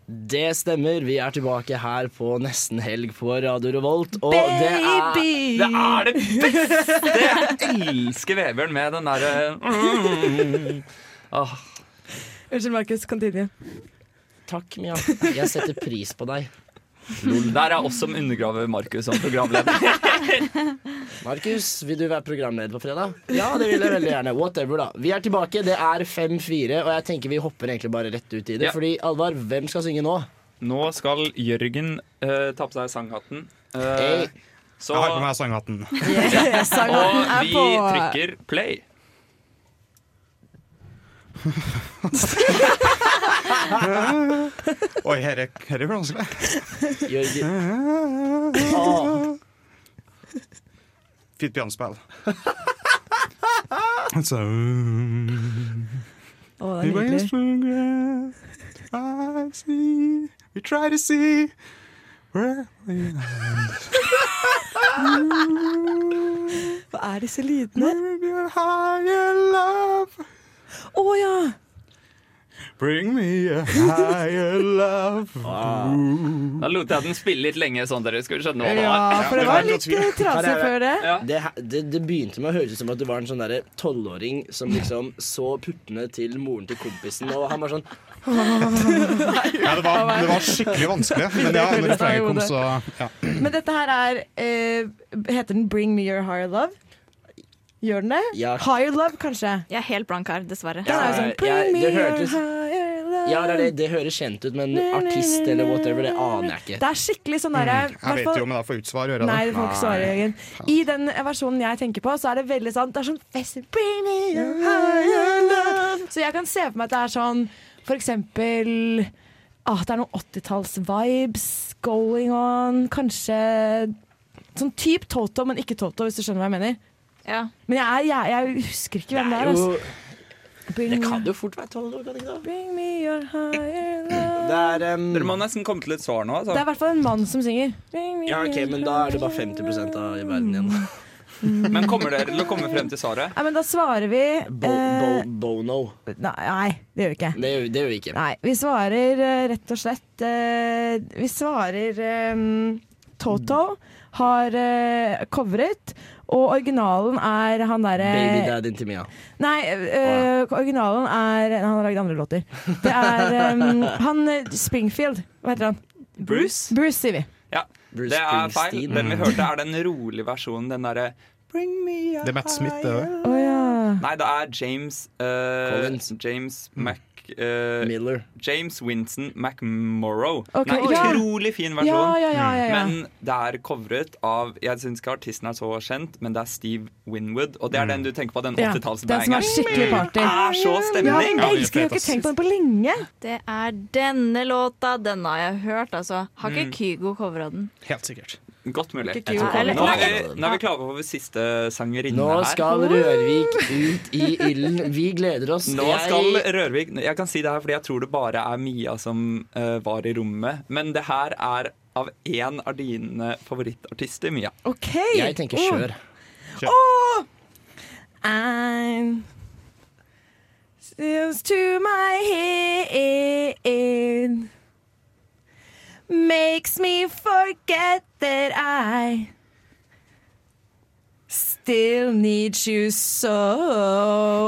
Det stemmer. Vi er tilbake her på nesten helg på Radio Revolt. Og det er Det er det beste! Jeg elsker Vebjørn med den derre mm. Åh, Unnskyld, Markus. Continue. Takk, Mia. Jeg setter pris på deg. lol. Der er oss som undergraver Markus som programleder. Markus, vil du være programleder på fredag? Ja, det vil jeg veldig gjerne. Whatever, da. Vi er tilbake. Det er 5-4, og jeg tenker vi hopper egentlig bare rett ut i det. Ja. Fordi, Alvar, hvem skal synge nå? Nå skal Jørgen uh, ta på seg sanghatten. Uh, Hey. så, Jeg har på meg sanghatten. Sanghatten og vi trykker play. Oi, her er, her er vanskelig. Jørgen. Åh. Fint pianospill. Så Å, det er nydelig. I see, we try to see where we Hva er disse lydene? Å oh, ja! Bring me a higher love. Da lot jeg den spille litt lenge, sånn dere skulle skjønne hva det Ja, for det var litt eh, trasig før det. Det, det, det begynte med å høres ut som at du var en sånn tolvåring som liksom så puppene til moren til kompisen, og han var sånn Ja, det, var, det var skikkelig vanskelig, men ja, når refrenget kom, så ja. Men dette her er eh, Heter den 'Bring Me Your Higher Love'? Gjør den det? Ja. Higher Love, kanskje? Jeg er helt blank her, dessverre. Ja, sånn ja, det hørtes- Ja, det, det, det høres kjent ut, men artist eller whatever, det aner jeg ikke. Det er skikkelig sånn derre Jeg vet jo, men jeg får utsvar svar. Gjør Nei, det? får ikke Jørgen. I den versjonen jeg tenker på, så er det veldig sånn Det er sånn fest, Bring me your higher love. Så jeg kan se for meg at det er sånn for eksempel ah, Det er noen 80-talls-vibes going on. Kanskje sånn type Toto, men ikke Toto, hvis du skjønner hva jeg mener. Ja. Men jeg, er, jeg, jeg husker ikke hvem det er. Jo, Altså. Bring, det kan jo fort være tolv år, kan det ikke det? bring me your higher love. Det er um, Dere må nesten komme til et svar nå. Det er Altså. i hvert fall en mann som synger. Bring me Ja, ok, men da er det bare 50 av i verden igjen. Men kommer dere til å komme frem til svaret? Nei, men da svarer vi Bo, eh, bo, bono. Nei, det gjør vi ikke. Det, gjør- det gjør vi ikke. Nei, vi svarer eh, rett og slett eh, Vi svarer um, Toto har uh, covret, og originalen er han derre Baby daddyen til Mia. Nei, eh, originalen er Han har lagd andre låter. Det er um, han eh, Springfield. Hva heter han? Bruce? Bruce, sier vi. Ja, Bruce det er feil. Den vi hørte, er den rolige versjonen. Den derre Bring me a Det er Matt Smith, det òg. Oh, ja. Nei, det er James uh, Collins. James Mac eh, Miller. James Winston McMorrow. Okay. Nei, ja. utrolig fin versjon. Ja, ja, ja, ja, ja. Men det er covret av Jeg syns ikke artisten er så kjent, men det er Steve Winwood. Og det er den du tenker på, den Ja, Den som 80-tallsbangeren. er skikkelig party. Det er så Ja, stemning! jeg elsker Jeg har ikke tenkt på den på lenge. Det er denne låta. Den har jeg hørt, altså. Har ikke Kygo covra den? Helt sikkert. Godt mulig. Nå er vi, nå er vi klare for siste sangerinne Nå skal Rørvik ut i ilden. Vi gleder oss. Nå skal Rørvik Jeg kan si det her fordi jeg tror det bare er Mia som uh, var i rommet. Men det her er av en av dine favorittartister, Mia. OK. Jeg tenker kjør. Åh! I'm Steals to my head Makes me forget that I Still need you so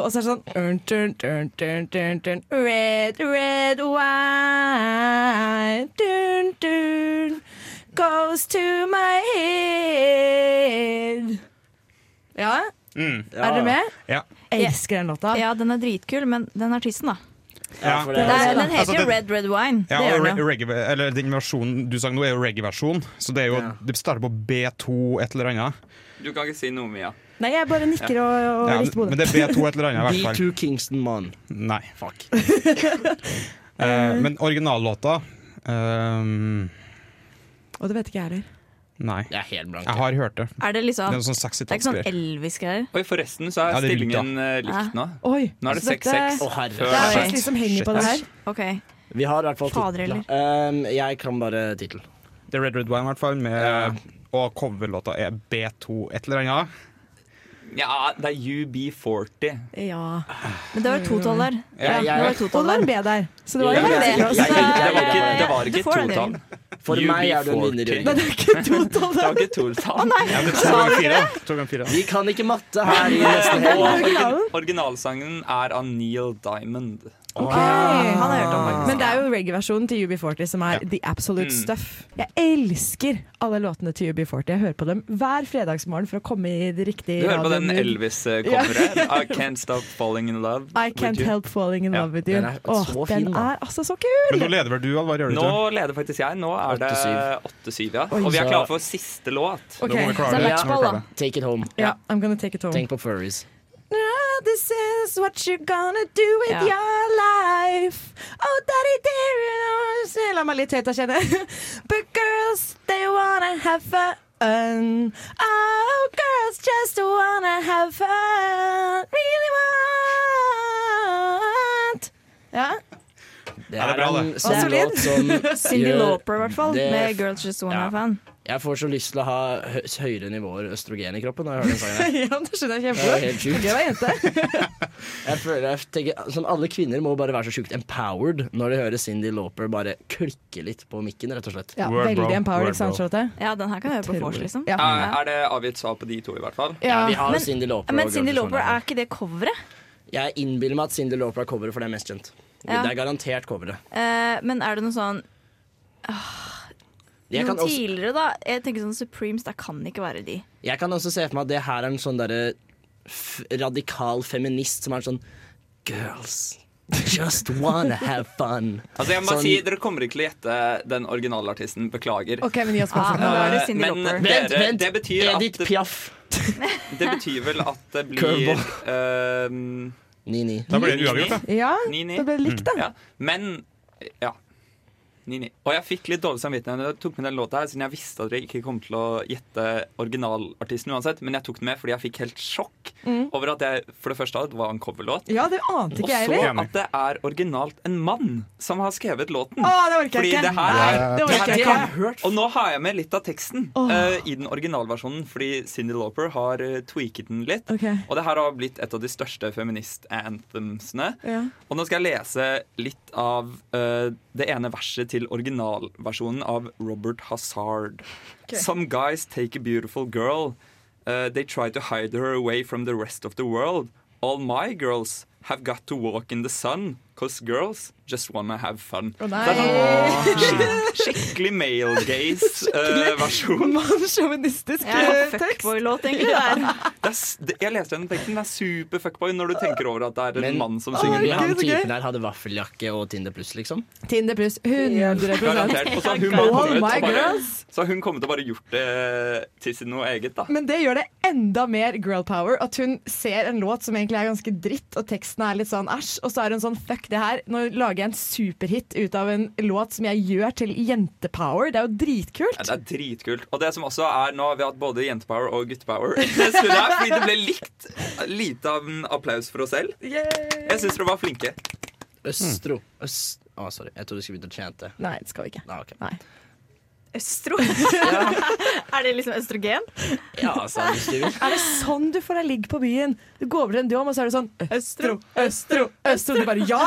Og så er det sånn dun, dun, dun, dun, dun, dun. Red, red wine dun, dun, Goes to my head Ja, Mm. er dere med? Ja. Jeg elsker den låta. Ja, den er dritkul, men den artisten, da. Ja, for det Den, er, den heter Altså, jo altså, Red Red Wine. Ja, det gjør den reggae, eller Den versjonen du sang nå, er jo reggae-versjon. Så det er jo Ja. Det starter på B2 et eller annet. Du kan ikke si noe, Mia. Nei, jeg bare nikker og, og Ja, rister på men det er B2 et eller annet, i hvert fall. B2 Kingston Man. Nei. Fuck. uh, men originallåta um... Og det vet ikke jeg heller. Nei. Jeg er helt blank. Jeg har hørt det. Er det liksom, Det liksom er noe sånn Det er ikke sånn 60-tallsgreier. Elvis-greier? Oi, forresten så er Ja, er stillingen eh, likt nå. Oi, Nå er det 6-6. Å, herre. Det er det. Wesley som henger på det her. OK. Vi har i hvert fall tittel. Um, jeg kan bare tittel. Er Red Red Wine, i hvert fall. Med, Og coverlåta er B2 et eller annet. Ja, det er UB40. Ja. Men det var totall der. Ja, det var Og det totall var en. B der. Så det var jo jeg- det Det var ikke, to-tall ikke. For meg er du en vinner, UB40. Jørgen. Det er ikke totall Det var ikke totall. Ja, fire. To fire. Vi kan ikke matte her i helg. originalen? originalsangen er av Neil Diamond. Ok. Han har hørt om, faktisk. Men det er jo reggae-versjonen til UB40 som er Ja. the absolute Mm. stuff. Jeg elsker alle låtene til UB40. Jeg hører på dem hver fredagsmorgen for å komme i det riktige Du hører på den. Elvis-coveret. I Can't Stop Falling In Love I can't help falling in Ja, love with you. den er Åh, så den fin, er altså så kul! Men nå leder vel du, Alvar? Gjør du ikke? Nå leder faktisk jeg. Nå er det 8-7. 8-7, ja. Oi, Og vi er klare for siste låt. Okay. Nå må vi klare det. Take it home. Yeah, I'm gonna take it home. Tenk på furries. Ah, This is what you're gonna do with Ja. your life. Oh, daddy dear, you know La meg litt høyt, jeg kjenner. But girls, they wanna have fun. Oh, girls just wanna have fun. Really want. Ja. Det er, det er bra, en det. sånn Solid. låt som Cindy Lauper, i hvert fall. Med Girls Just Wanna Ja. Have Fun. Jeg får så lyst til å ha hø høyere nivåer østrogen i kroppen når jeg hører den sangen. her. ja, det skjønner jeg Det er kjempegodt. helt sjukt. Gøy jente. Jeg føler, jeg tenker, sånn, alle kvinner må bare være så sjukt empowered når de hører Cindy Lauper bare klikke litt på mikken, rett og slett. Ja, Word, bro. veldig empowered, ikke sant. Charlotte? Ja, den her kan jeg høre på vors, liksom. Ja. Er, er det avgitt svar på de to, i hvert fall? Ja, vi har Men- Cindy Lauper Men Cindy Lauper, er ikke det coveret? Jeg innbiller meg at Cindy Lauper er coveret, for det er mest kjent. Ja. Det er garantert coveret. Uh, men er det noe sånn Jeg Noen kan, også, tidligere, da? Jeg tenker sånn Supremes, det kan ikke være de. jeg kan også se for meg at det her er en sånn derre radikal feminist som er sånn Girls, just wanna have fun. Altså jeg må Sånn- si, Dere kommer ikke til å gjette den originalartisten. Beklager. OK, men gi oss Ah, passet. men da det men dere, Vent, vent. det betyr Edith at Piaf. Det betyr vel at det blir Curveball. ehm, 9-9. Da ble det uavgjort, da. Ja, 9-9. det ble likt, da. Ja. Men ja. 9-9. Og jeg fikk litt dårlig samvittighet da jeg tok med den låta her, siden jeg visste at dere ikke kom til å gjette originalartisten uansett. Men jeg tok den med fordi jeg fikk helt sjokk over at jeg for det første at det var en coverlåt. Ja, det ante Og ikke jeg så at det er originalt en mann som har skrevet låten. Å, det orker jeg ikke. det her er- det det her jeg ikke. Og nå har jeg med litt av teksten oh. uh, i den originalversjonen, fordi Cindy Lauper har uh, tweaket den litt. Okay. Og det her har blitt et av de største feminist-anthemsene. Ja. Og nå skal jeg lese litt av uh, det ene verset til originalversjonen av Robert Hazard. Okay. Some guys take a beautiful girl. Uh, they try to hide her away from the rest of the world. All my girls have got to walk in the sun, cause girls just wanna have fun. Oh, nei. Det er sånn skikkelig male gaze-versjon. Mannssjåvinistisk Ja, eh. Fuckboy-låt, egentlig. Det er. Det er det- Jeg leste den teksten. Den er super fuckboy når du tenker over at det er en Men- mann som synger den. Han typen der hadde vaffeljakke og Tinder pluss, liksom. Tinder pluss 100 Garantert. Og så hun oh, All kommet og bare, så hun kommet og bare gjort det til sin noe eget, da. Men det gjør det enda mer girl power at hun ser en låt som egentlig er ganske dritt, og teksten er litt sånn æsj, og så er hun sånn fuck det her, nå lager jeg en superhit ut av en låt som jeg gjør til jentepower. Det er jo dritkult. Ja, det er dritkult. Og det som også er nå har vi hatt både jentepower og guttepower. det Fordi det ble likt lite av en applaus for oss selv. Jeg syns dere var flinke. Østro. Øst... Å, sorry. Jeg trodde du skulle begynne å chante. Nei, det skal vi ikke. Nei, okay. Nei. Østro? er det liksom østrogen? Ja, altså. Er det sånn du får deg ligg på byen? Du går over til en dom, og så er det sånn Østro, Østro, Østro. Du bare ja!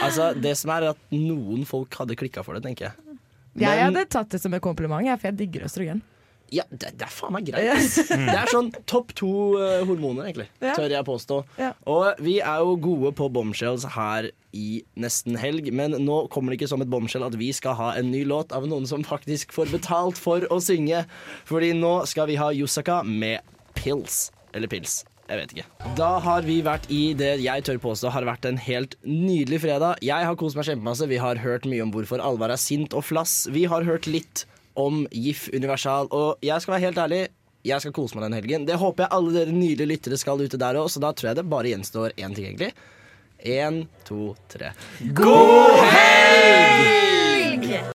Altså, det som er at noen folk hadde klikka for det, tenker jeg. Jeg hadde tatt det som en kompliment, for jeg digger østrogen. Ja, det, det er faen meg greit. ass. Det er sånn topp to uh, hormoner, egentlig. Ja. Tør jeg påstå. Ja. Og vi er jo gode på bombshells her i nesten helg, men nå kommer det ikke som et bombshell at vi skal ha en ny låt av noen som faktisk får betalt for å synge. Fordi nå skal vi ha Yusaka med Pills. Eller Pils. Jeg vet ikke. Da har vi vært i det jeg tør påstå har vært en helt nydelig fredag. Jeg har kost meg kjempemasse. Vi har hørt mye om hvorfor Alvar er sint og flass. Vi har hørt litt om GIF Universal. Og jeg skal være helt ærlig, jeg skal kose meg den helgen. Det håper jeg alle dere nydelige lyttere skal ute der òg, så da tror jeg det bare gjenstår én ting, egentlig. Én, to, tre. God helg!